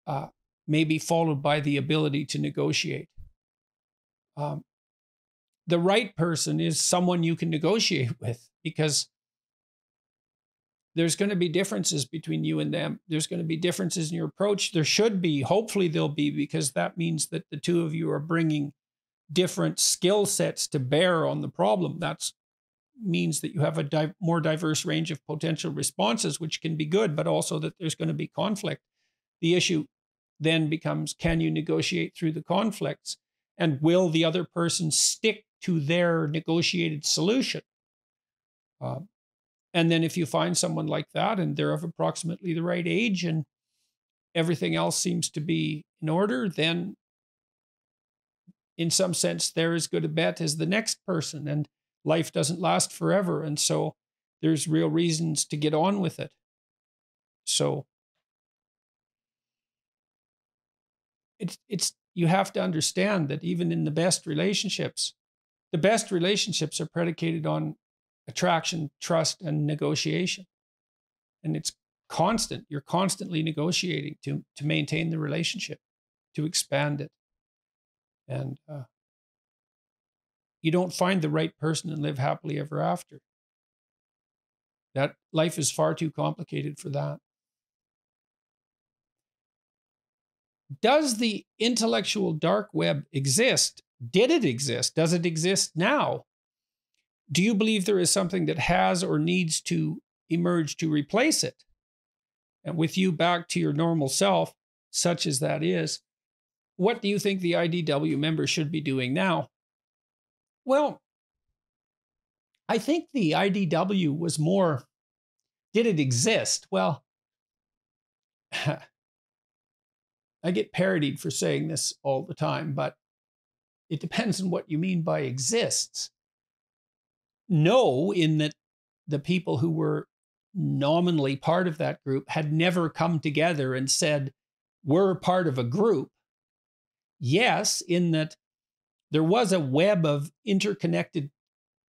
uh, maybe followed by the ability to negotiate. Um, the right person is someone you can negotiate *laughs* with because there's going to be differences between you and them. There's going to be differences in your approach. There should be, hopefully, there'll be, because that means that the two of you are bringing different skill sets to bear on the problem. That means that you have a di- more diverse range of potential responses, which can be good, but also that there's going to be conflict. The issue then becomes can you negotiate through the conflicts? And will the other person stick to their negotiated solution? Uh, and then if you find someone like that and they're of approximately the right age and everything else seems to be in order, then in some sense, they're as good a bet as the next person, and life doesn't last forever. And so there's real reasons to get on with it. So it's, it's, you have to understand that even in the best relationships, the best relationships are predicated on attraction, trust, and negotiation. And it's constant. You're constantly negotiating to, to maintain the relationship, to expand it. And uh, you don't find the right person and live happily ever after. That life is far too complicated for that. Does the intellectual dark web exist? Did it exist? Does it exist now? Do you believe there is something that has or needs to emerge to replace it? And with you back to your normal self, such as that is, what do you think the IDW members should be doing now? Well, I think the IDW was more did it exist? Well, *laughs* I get parodied for saying this all the time, but it depends on what you mean by exists. No, in that the people who were nominally part of that group had never come together and said, we're part of a group yes, in that there was a web of interconnected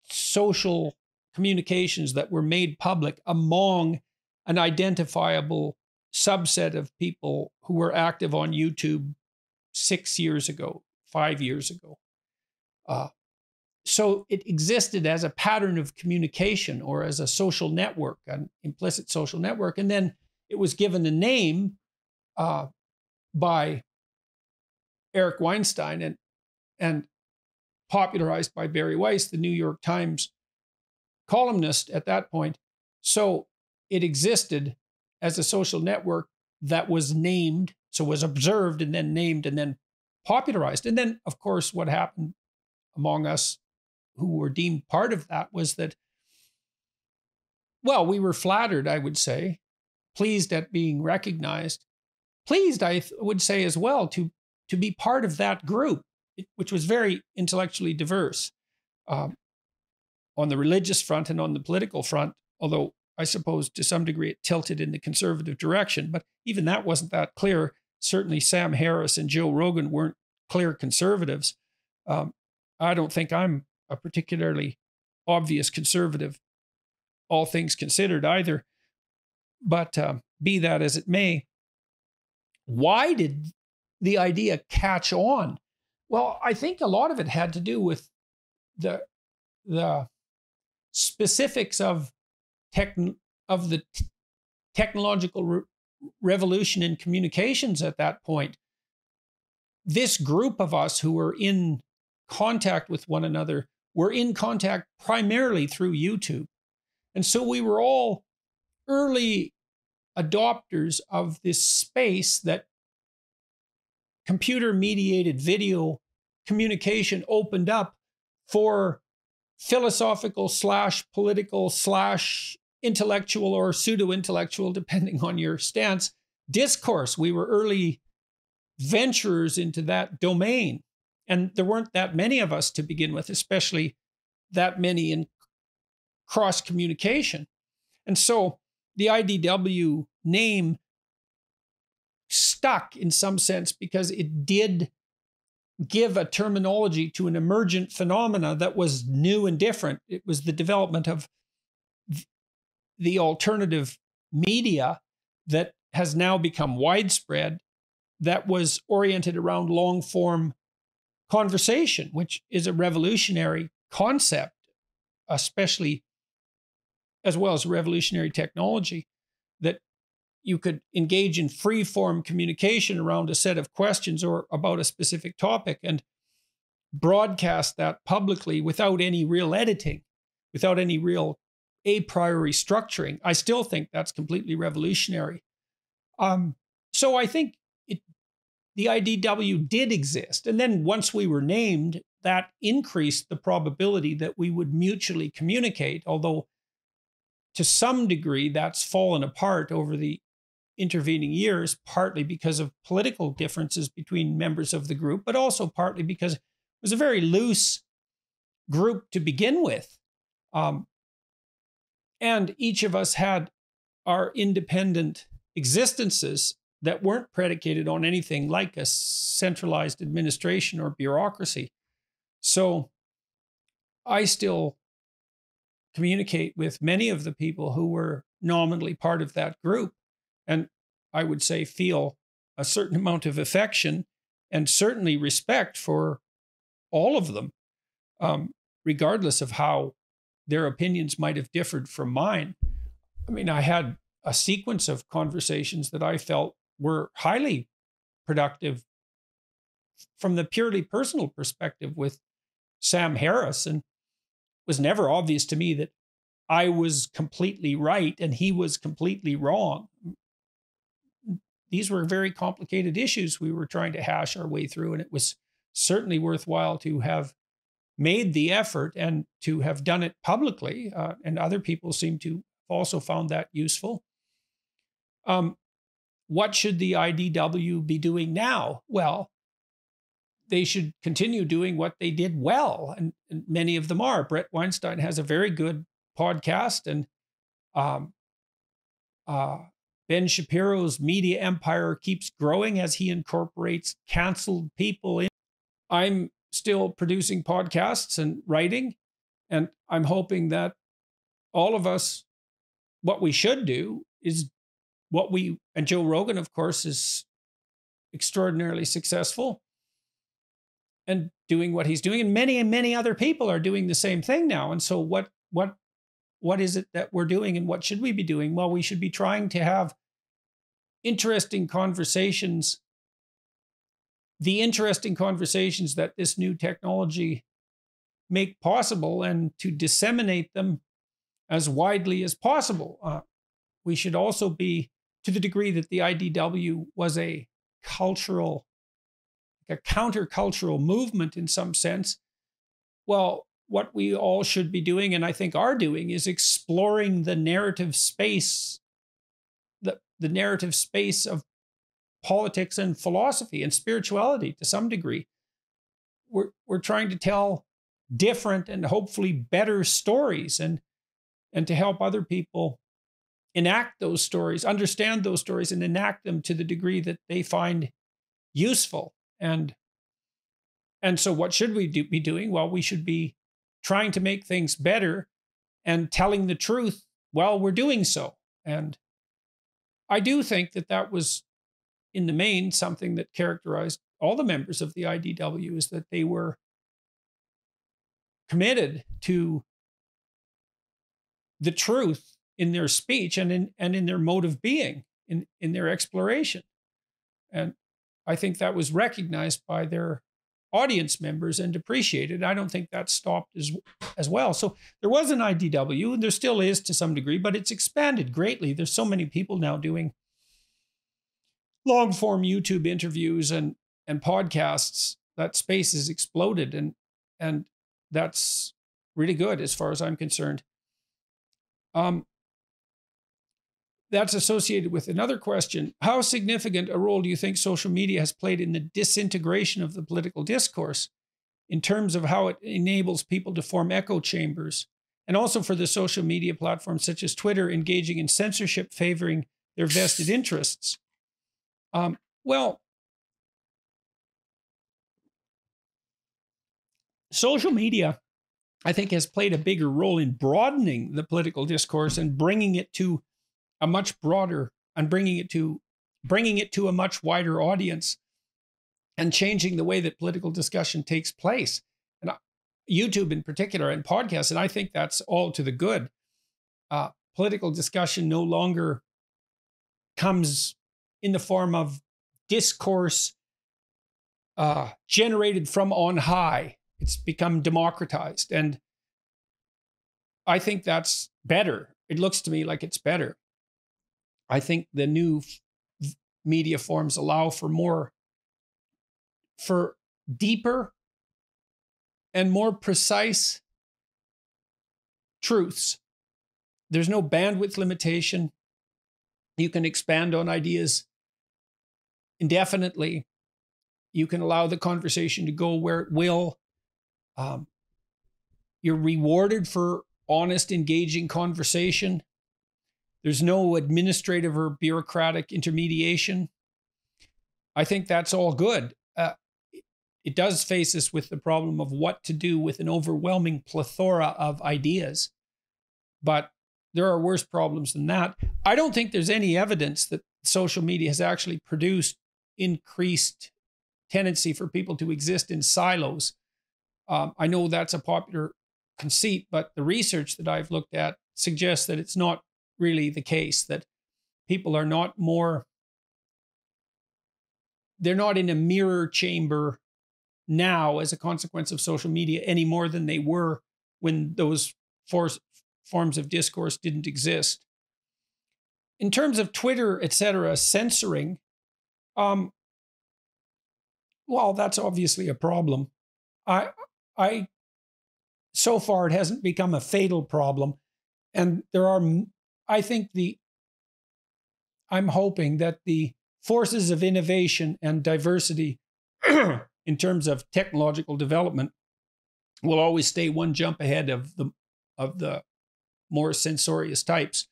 social communications that were made public among an identifiable subset of people who were active on YouTube six years ago, five years ago. Uh, so it existed as a pattern of communication or as a social network, an implicit social network. And then it was given a name uh, by Eric Weinstein and and popularized by Bari Weiss, the New York Times columnist at that point. So it existed as a social network that was named, so was observed and then named and then popularized. And then, of course, what happened among us who were deemed part of that was that, well, we were flattered, I would say, pleased at being recognized. Pleased, I th- would say as well, to to be part of that group, which was very intellectually diverse um, on the religious front and on the political front. Although I suppose to some degree it tilted in the conservative direction, but even that wasn't that clear. Certainly, Sam Harris and Joe Rogan weren't clear conservatives. Um, I don't think I'm a particularly obvious conservative, all things considered, either. But uh, be that as it may, why did the idea catch on? Well, I think a lot of it had to do with the the specifics of tech of the t- technological re- revolution in communications at that point. This group of us who were in contact with one another were in contact primarily through YouTube. And so we were all early adopters of this space that computer mediated video communication opened up for philosophical slash political slash intellectual or pseudo intellectual, depending on your stance, discourse. We were early venturers into that domain. And there weren't that many of us to begin with, especially that many in cross communication. And so the IDW name stuck in some sense because it did give a terminology to an emergent phenomena that was new and different. It was the development of the alternative media that has now become widespread that was oriented around long form conversation, which is a revolutionary concept, especially as well as revolutionary technology, that you could engage in free form communication around a set of questions or about a specific topic and broadcast that publicly without any real editing, without any real a priori structuring. I still think that's completely revolutionary. Um, so I think the IDW did exist. And then once we were named, that increased the probability that we would mutually communicate, although to some degree that's fallen apart over the intervening years, partly because of political differences between members of the group, but also partly because it was a very loose group to begin with. Um, and each of us had our independent existences that weren't predicated on anything like a centralized administration or bureaucracy. So I still communicate with many of the people who were nominally part of that group. And I would say feel a certain amount of affection and certainly respect for all of them, um, regardless of how their opinions might have differed from mine. I mean, I had a sequence of conversations that I felt were highly productive from the purely personal perspective with Sam Harris. And it was never obvious to me that I was completely right and he was completely wrong. These were very complicated issues we were trying to hash our way through, and it was certainly worthwhile to have made the effort and to have done it publicly. Uh, and other people seem to also found that useful. Um, what should the IDW be doing now? Well, they should continue doing what they did well, and, and many of them are. Bret Weinstein has a very good podcast, and um, uh, Ben Shapiro's media empire keeps growing as he incorporates canceled people in. I'm still producing podcasts and writing, and I'm hoping that all of us, what we should do is what we and Joe Rogan, of course, is extraordinarily successful and doing what he's doing, and many and many other people are doing the same thing now. And so, what what what is it that we're doing, and what should we be doing? Well, we should be trying to have interesting conversations. The interesting conversations that this new technology make possible, and to disseminate them as widely as possible. Uh, we should also be to the degree that the IDW was a cultural, a countercultural movement in some sense, well, what we all should be doing, and I think are doing, is exploring the narrative space the narrative space of politics and philosophy and spirituality to some degree. We're, we're trying to tell different and hopefully better stories and, and to help other people enact those stories, understand those stories, and enact them to the degree that they find useful. And and so, what should we do, be doing? Well, we should be trying to make things better and telling the truth while we're doing so. And I do think that that was, in the main, something that characterized all the members of the IDW is that they were committed to the truth in their speech and in and in their mode of being, in, in their exploration. And I think that was recognized by their audience members and appreciated. I don't think that stopped as as well. So there was an IDW, and there still is to some degree, but it's expanded greatly. There's so many people now doing long form YouTube interviews and and podcasts. That space has exploded, and and that's really good as far as I'm concerned. Um, that's associated with another question. How significant a role do you think social media has played in the disintegration of the political discourse in terms of how it enables people to form echo chambers? And also for the social media platforms such as Twitter engaging in censorship favoring their vested interests? Um, well, social media, I think, has played a bigger role in broadening the political discourse and bringing it to a much broader and bringing it to bringing it to a much wider audience and changing the way that political discussion takes place. And youtube in particular and podcasts and i think that's all to the good. Uh, political discussion no longer comes in the form of discourse uh, generated from on high. It's become democratized. And i think that's better. It looks to me like it's better I think the new f- media forms allow for more, for deeper and more precise truths. There's no bandwidth limitation. You can expand on ideas indefinitely. You can allow the conversation to go where it will. Um, you're rewarded for honest, engaging conversation. There's no administrative or bureaucratic intermediation. I think that's all good. Uh, it does face us with the problem of what to do with an overwhelming plethora of ideas. But there are worse problems than that. I don't think there's any evidence that social media has actually produced increased tendency for people to exist in silos. Um, I know that's a popular conceit, but the research that I've looked at suggests that it's not really the case that people are not more they're not in a mirror chamber now as a consequence of social media any more than they were when those forms of discourse didn't exist. In terms of twitter etc censoring um well that's obviously a problem. I i so far it hasn't become a fatal problem and there are I think the I'm hoping that the forces of innovation and diversity *clears throat* in terms of technological development will always stay one jump ahead of the of the more censorious types.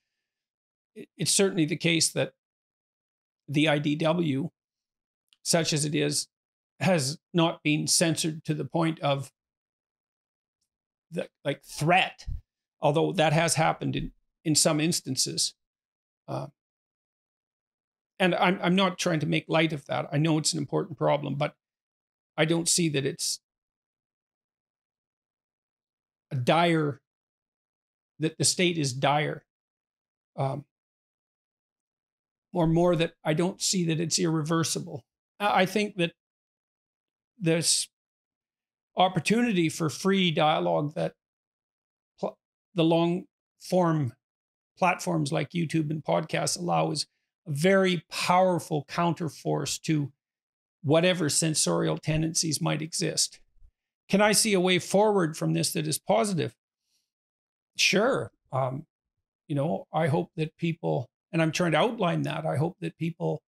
It's certainly the case that the IDW, such as it is, has not been censored to the point of the like threat, although that has happened in in some instances. Uh, and I'm, I'm not trying to make light of that. I know it's an important problem, but I don't see that it's a dire, that the state is dire. Um, or more that I don't see that it's irreversible. I think that this opportunity for free dialogue that pl- the long form platforms like YouTube and podcasts allow is a very powerful counterforce to whatever sensorial tendencies might exist. Can I see a way forward from this that is positive? Sure. Um, you know, I hope that people And I'm trying to outline that. I hope that people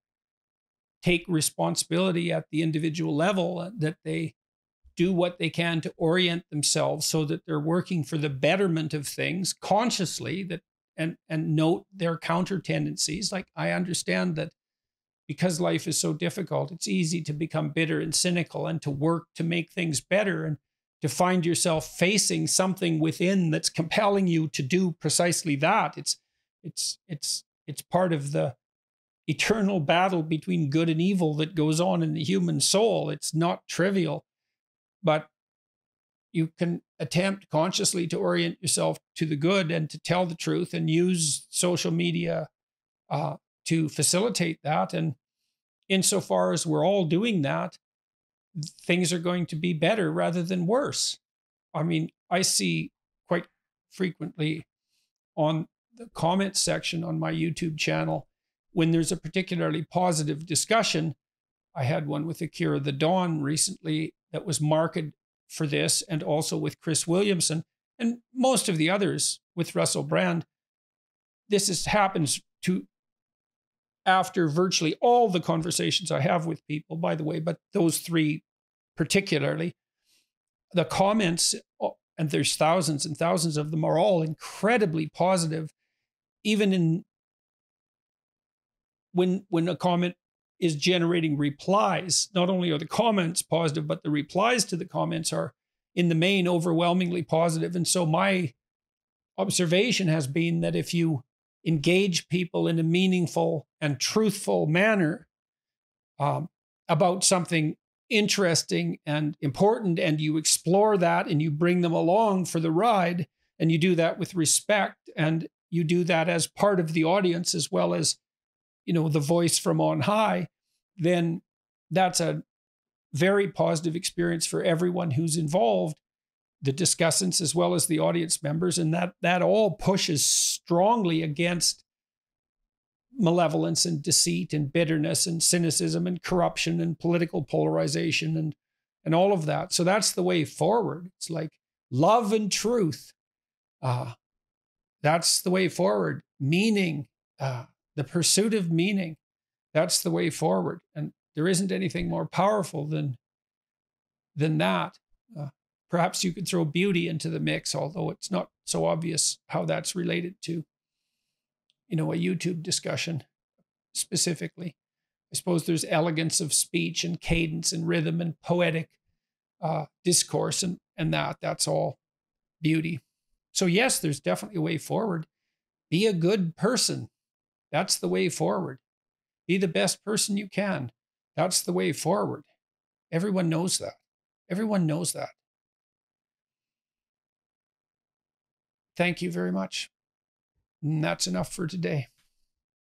take responsibility at the individual level, uh, that they do what they can to orient themselves so that they're working for the betterment of things consciously that and and note their counter tendencies. Like i understand that because life is so difficult it's easy to become bitter and cynical and to work to make things better and to find yourself facing something within that's compelling you to do precisely that. It's it's it's it's part of the eternal battle between good and evil that goes on in the human soul. It's not trivial but you can attempt consciously to orient yourself to the good and to tell the truth and use social media uh, to facilitate that and insofar as we're all doing that things are going to be better rather than worse. I mean, I see quite frequently on the comment section on my YouTube channel when there's a particularly positive discussion. I had one with Akira the Don recently that was marketed for this, and also with Chris Williamson, and most of the others with Russell Brand. This is, happens to after virtually all the conversations I have with people, by the way, but those three particularly, the comments, oh, and there's thousands and thousands of them, are all incredibly positive. Even in when when a comment is generating replies, not only are the comments positive, but the replies to the comments are in the main overwhelmingly positive. And so my observation has been that if you engage people in a meaningful and truthful manner um, about something interesting and important, and you explore that and you bring them along for the ride, and you do that with respect, and you do that as part of the audience as well as, you know, the voice from on high, then that's a very positive experience for everyone who's involved the discussants as well as the audience members, and that that all pushes strongly against malevolence and deceit and bitterness and cynicism and corruption and political polarization and and all of that. So that's the way forward. It's like love and truth. Uh, that's the way forward. Meaning, uh, the pursuit of meaning. That's the way forward. And there isn't anything more powerful than than that. Uh, Perhaps you could throw beauty into the mix, although it's not so obvious how that's related to, you know, a YouTube discussion specifically. I suppose there's elegance of speech and cadence and rhythm and poetic uh, discourse and, and that. That's all beauty. So, yes, there's definitely a way forward. Be a good person. That's the way forward. Be the best person you can. That's the way forward. Everyone knows that. Everyone knows that. Thank you very much. And that's enough for today.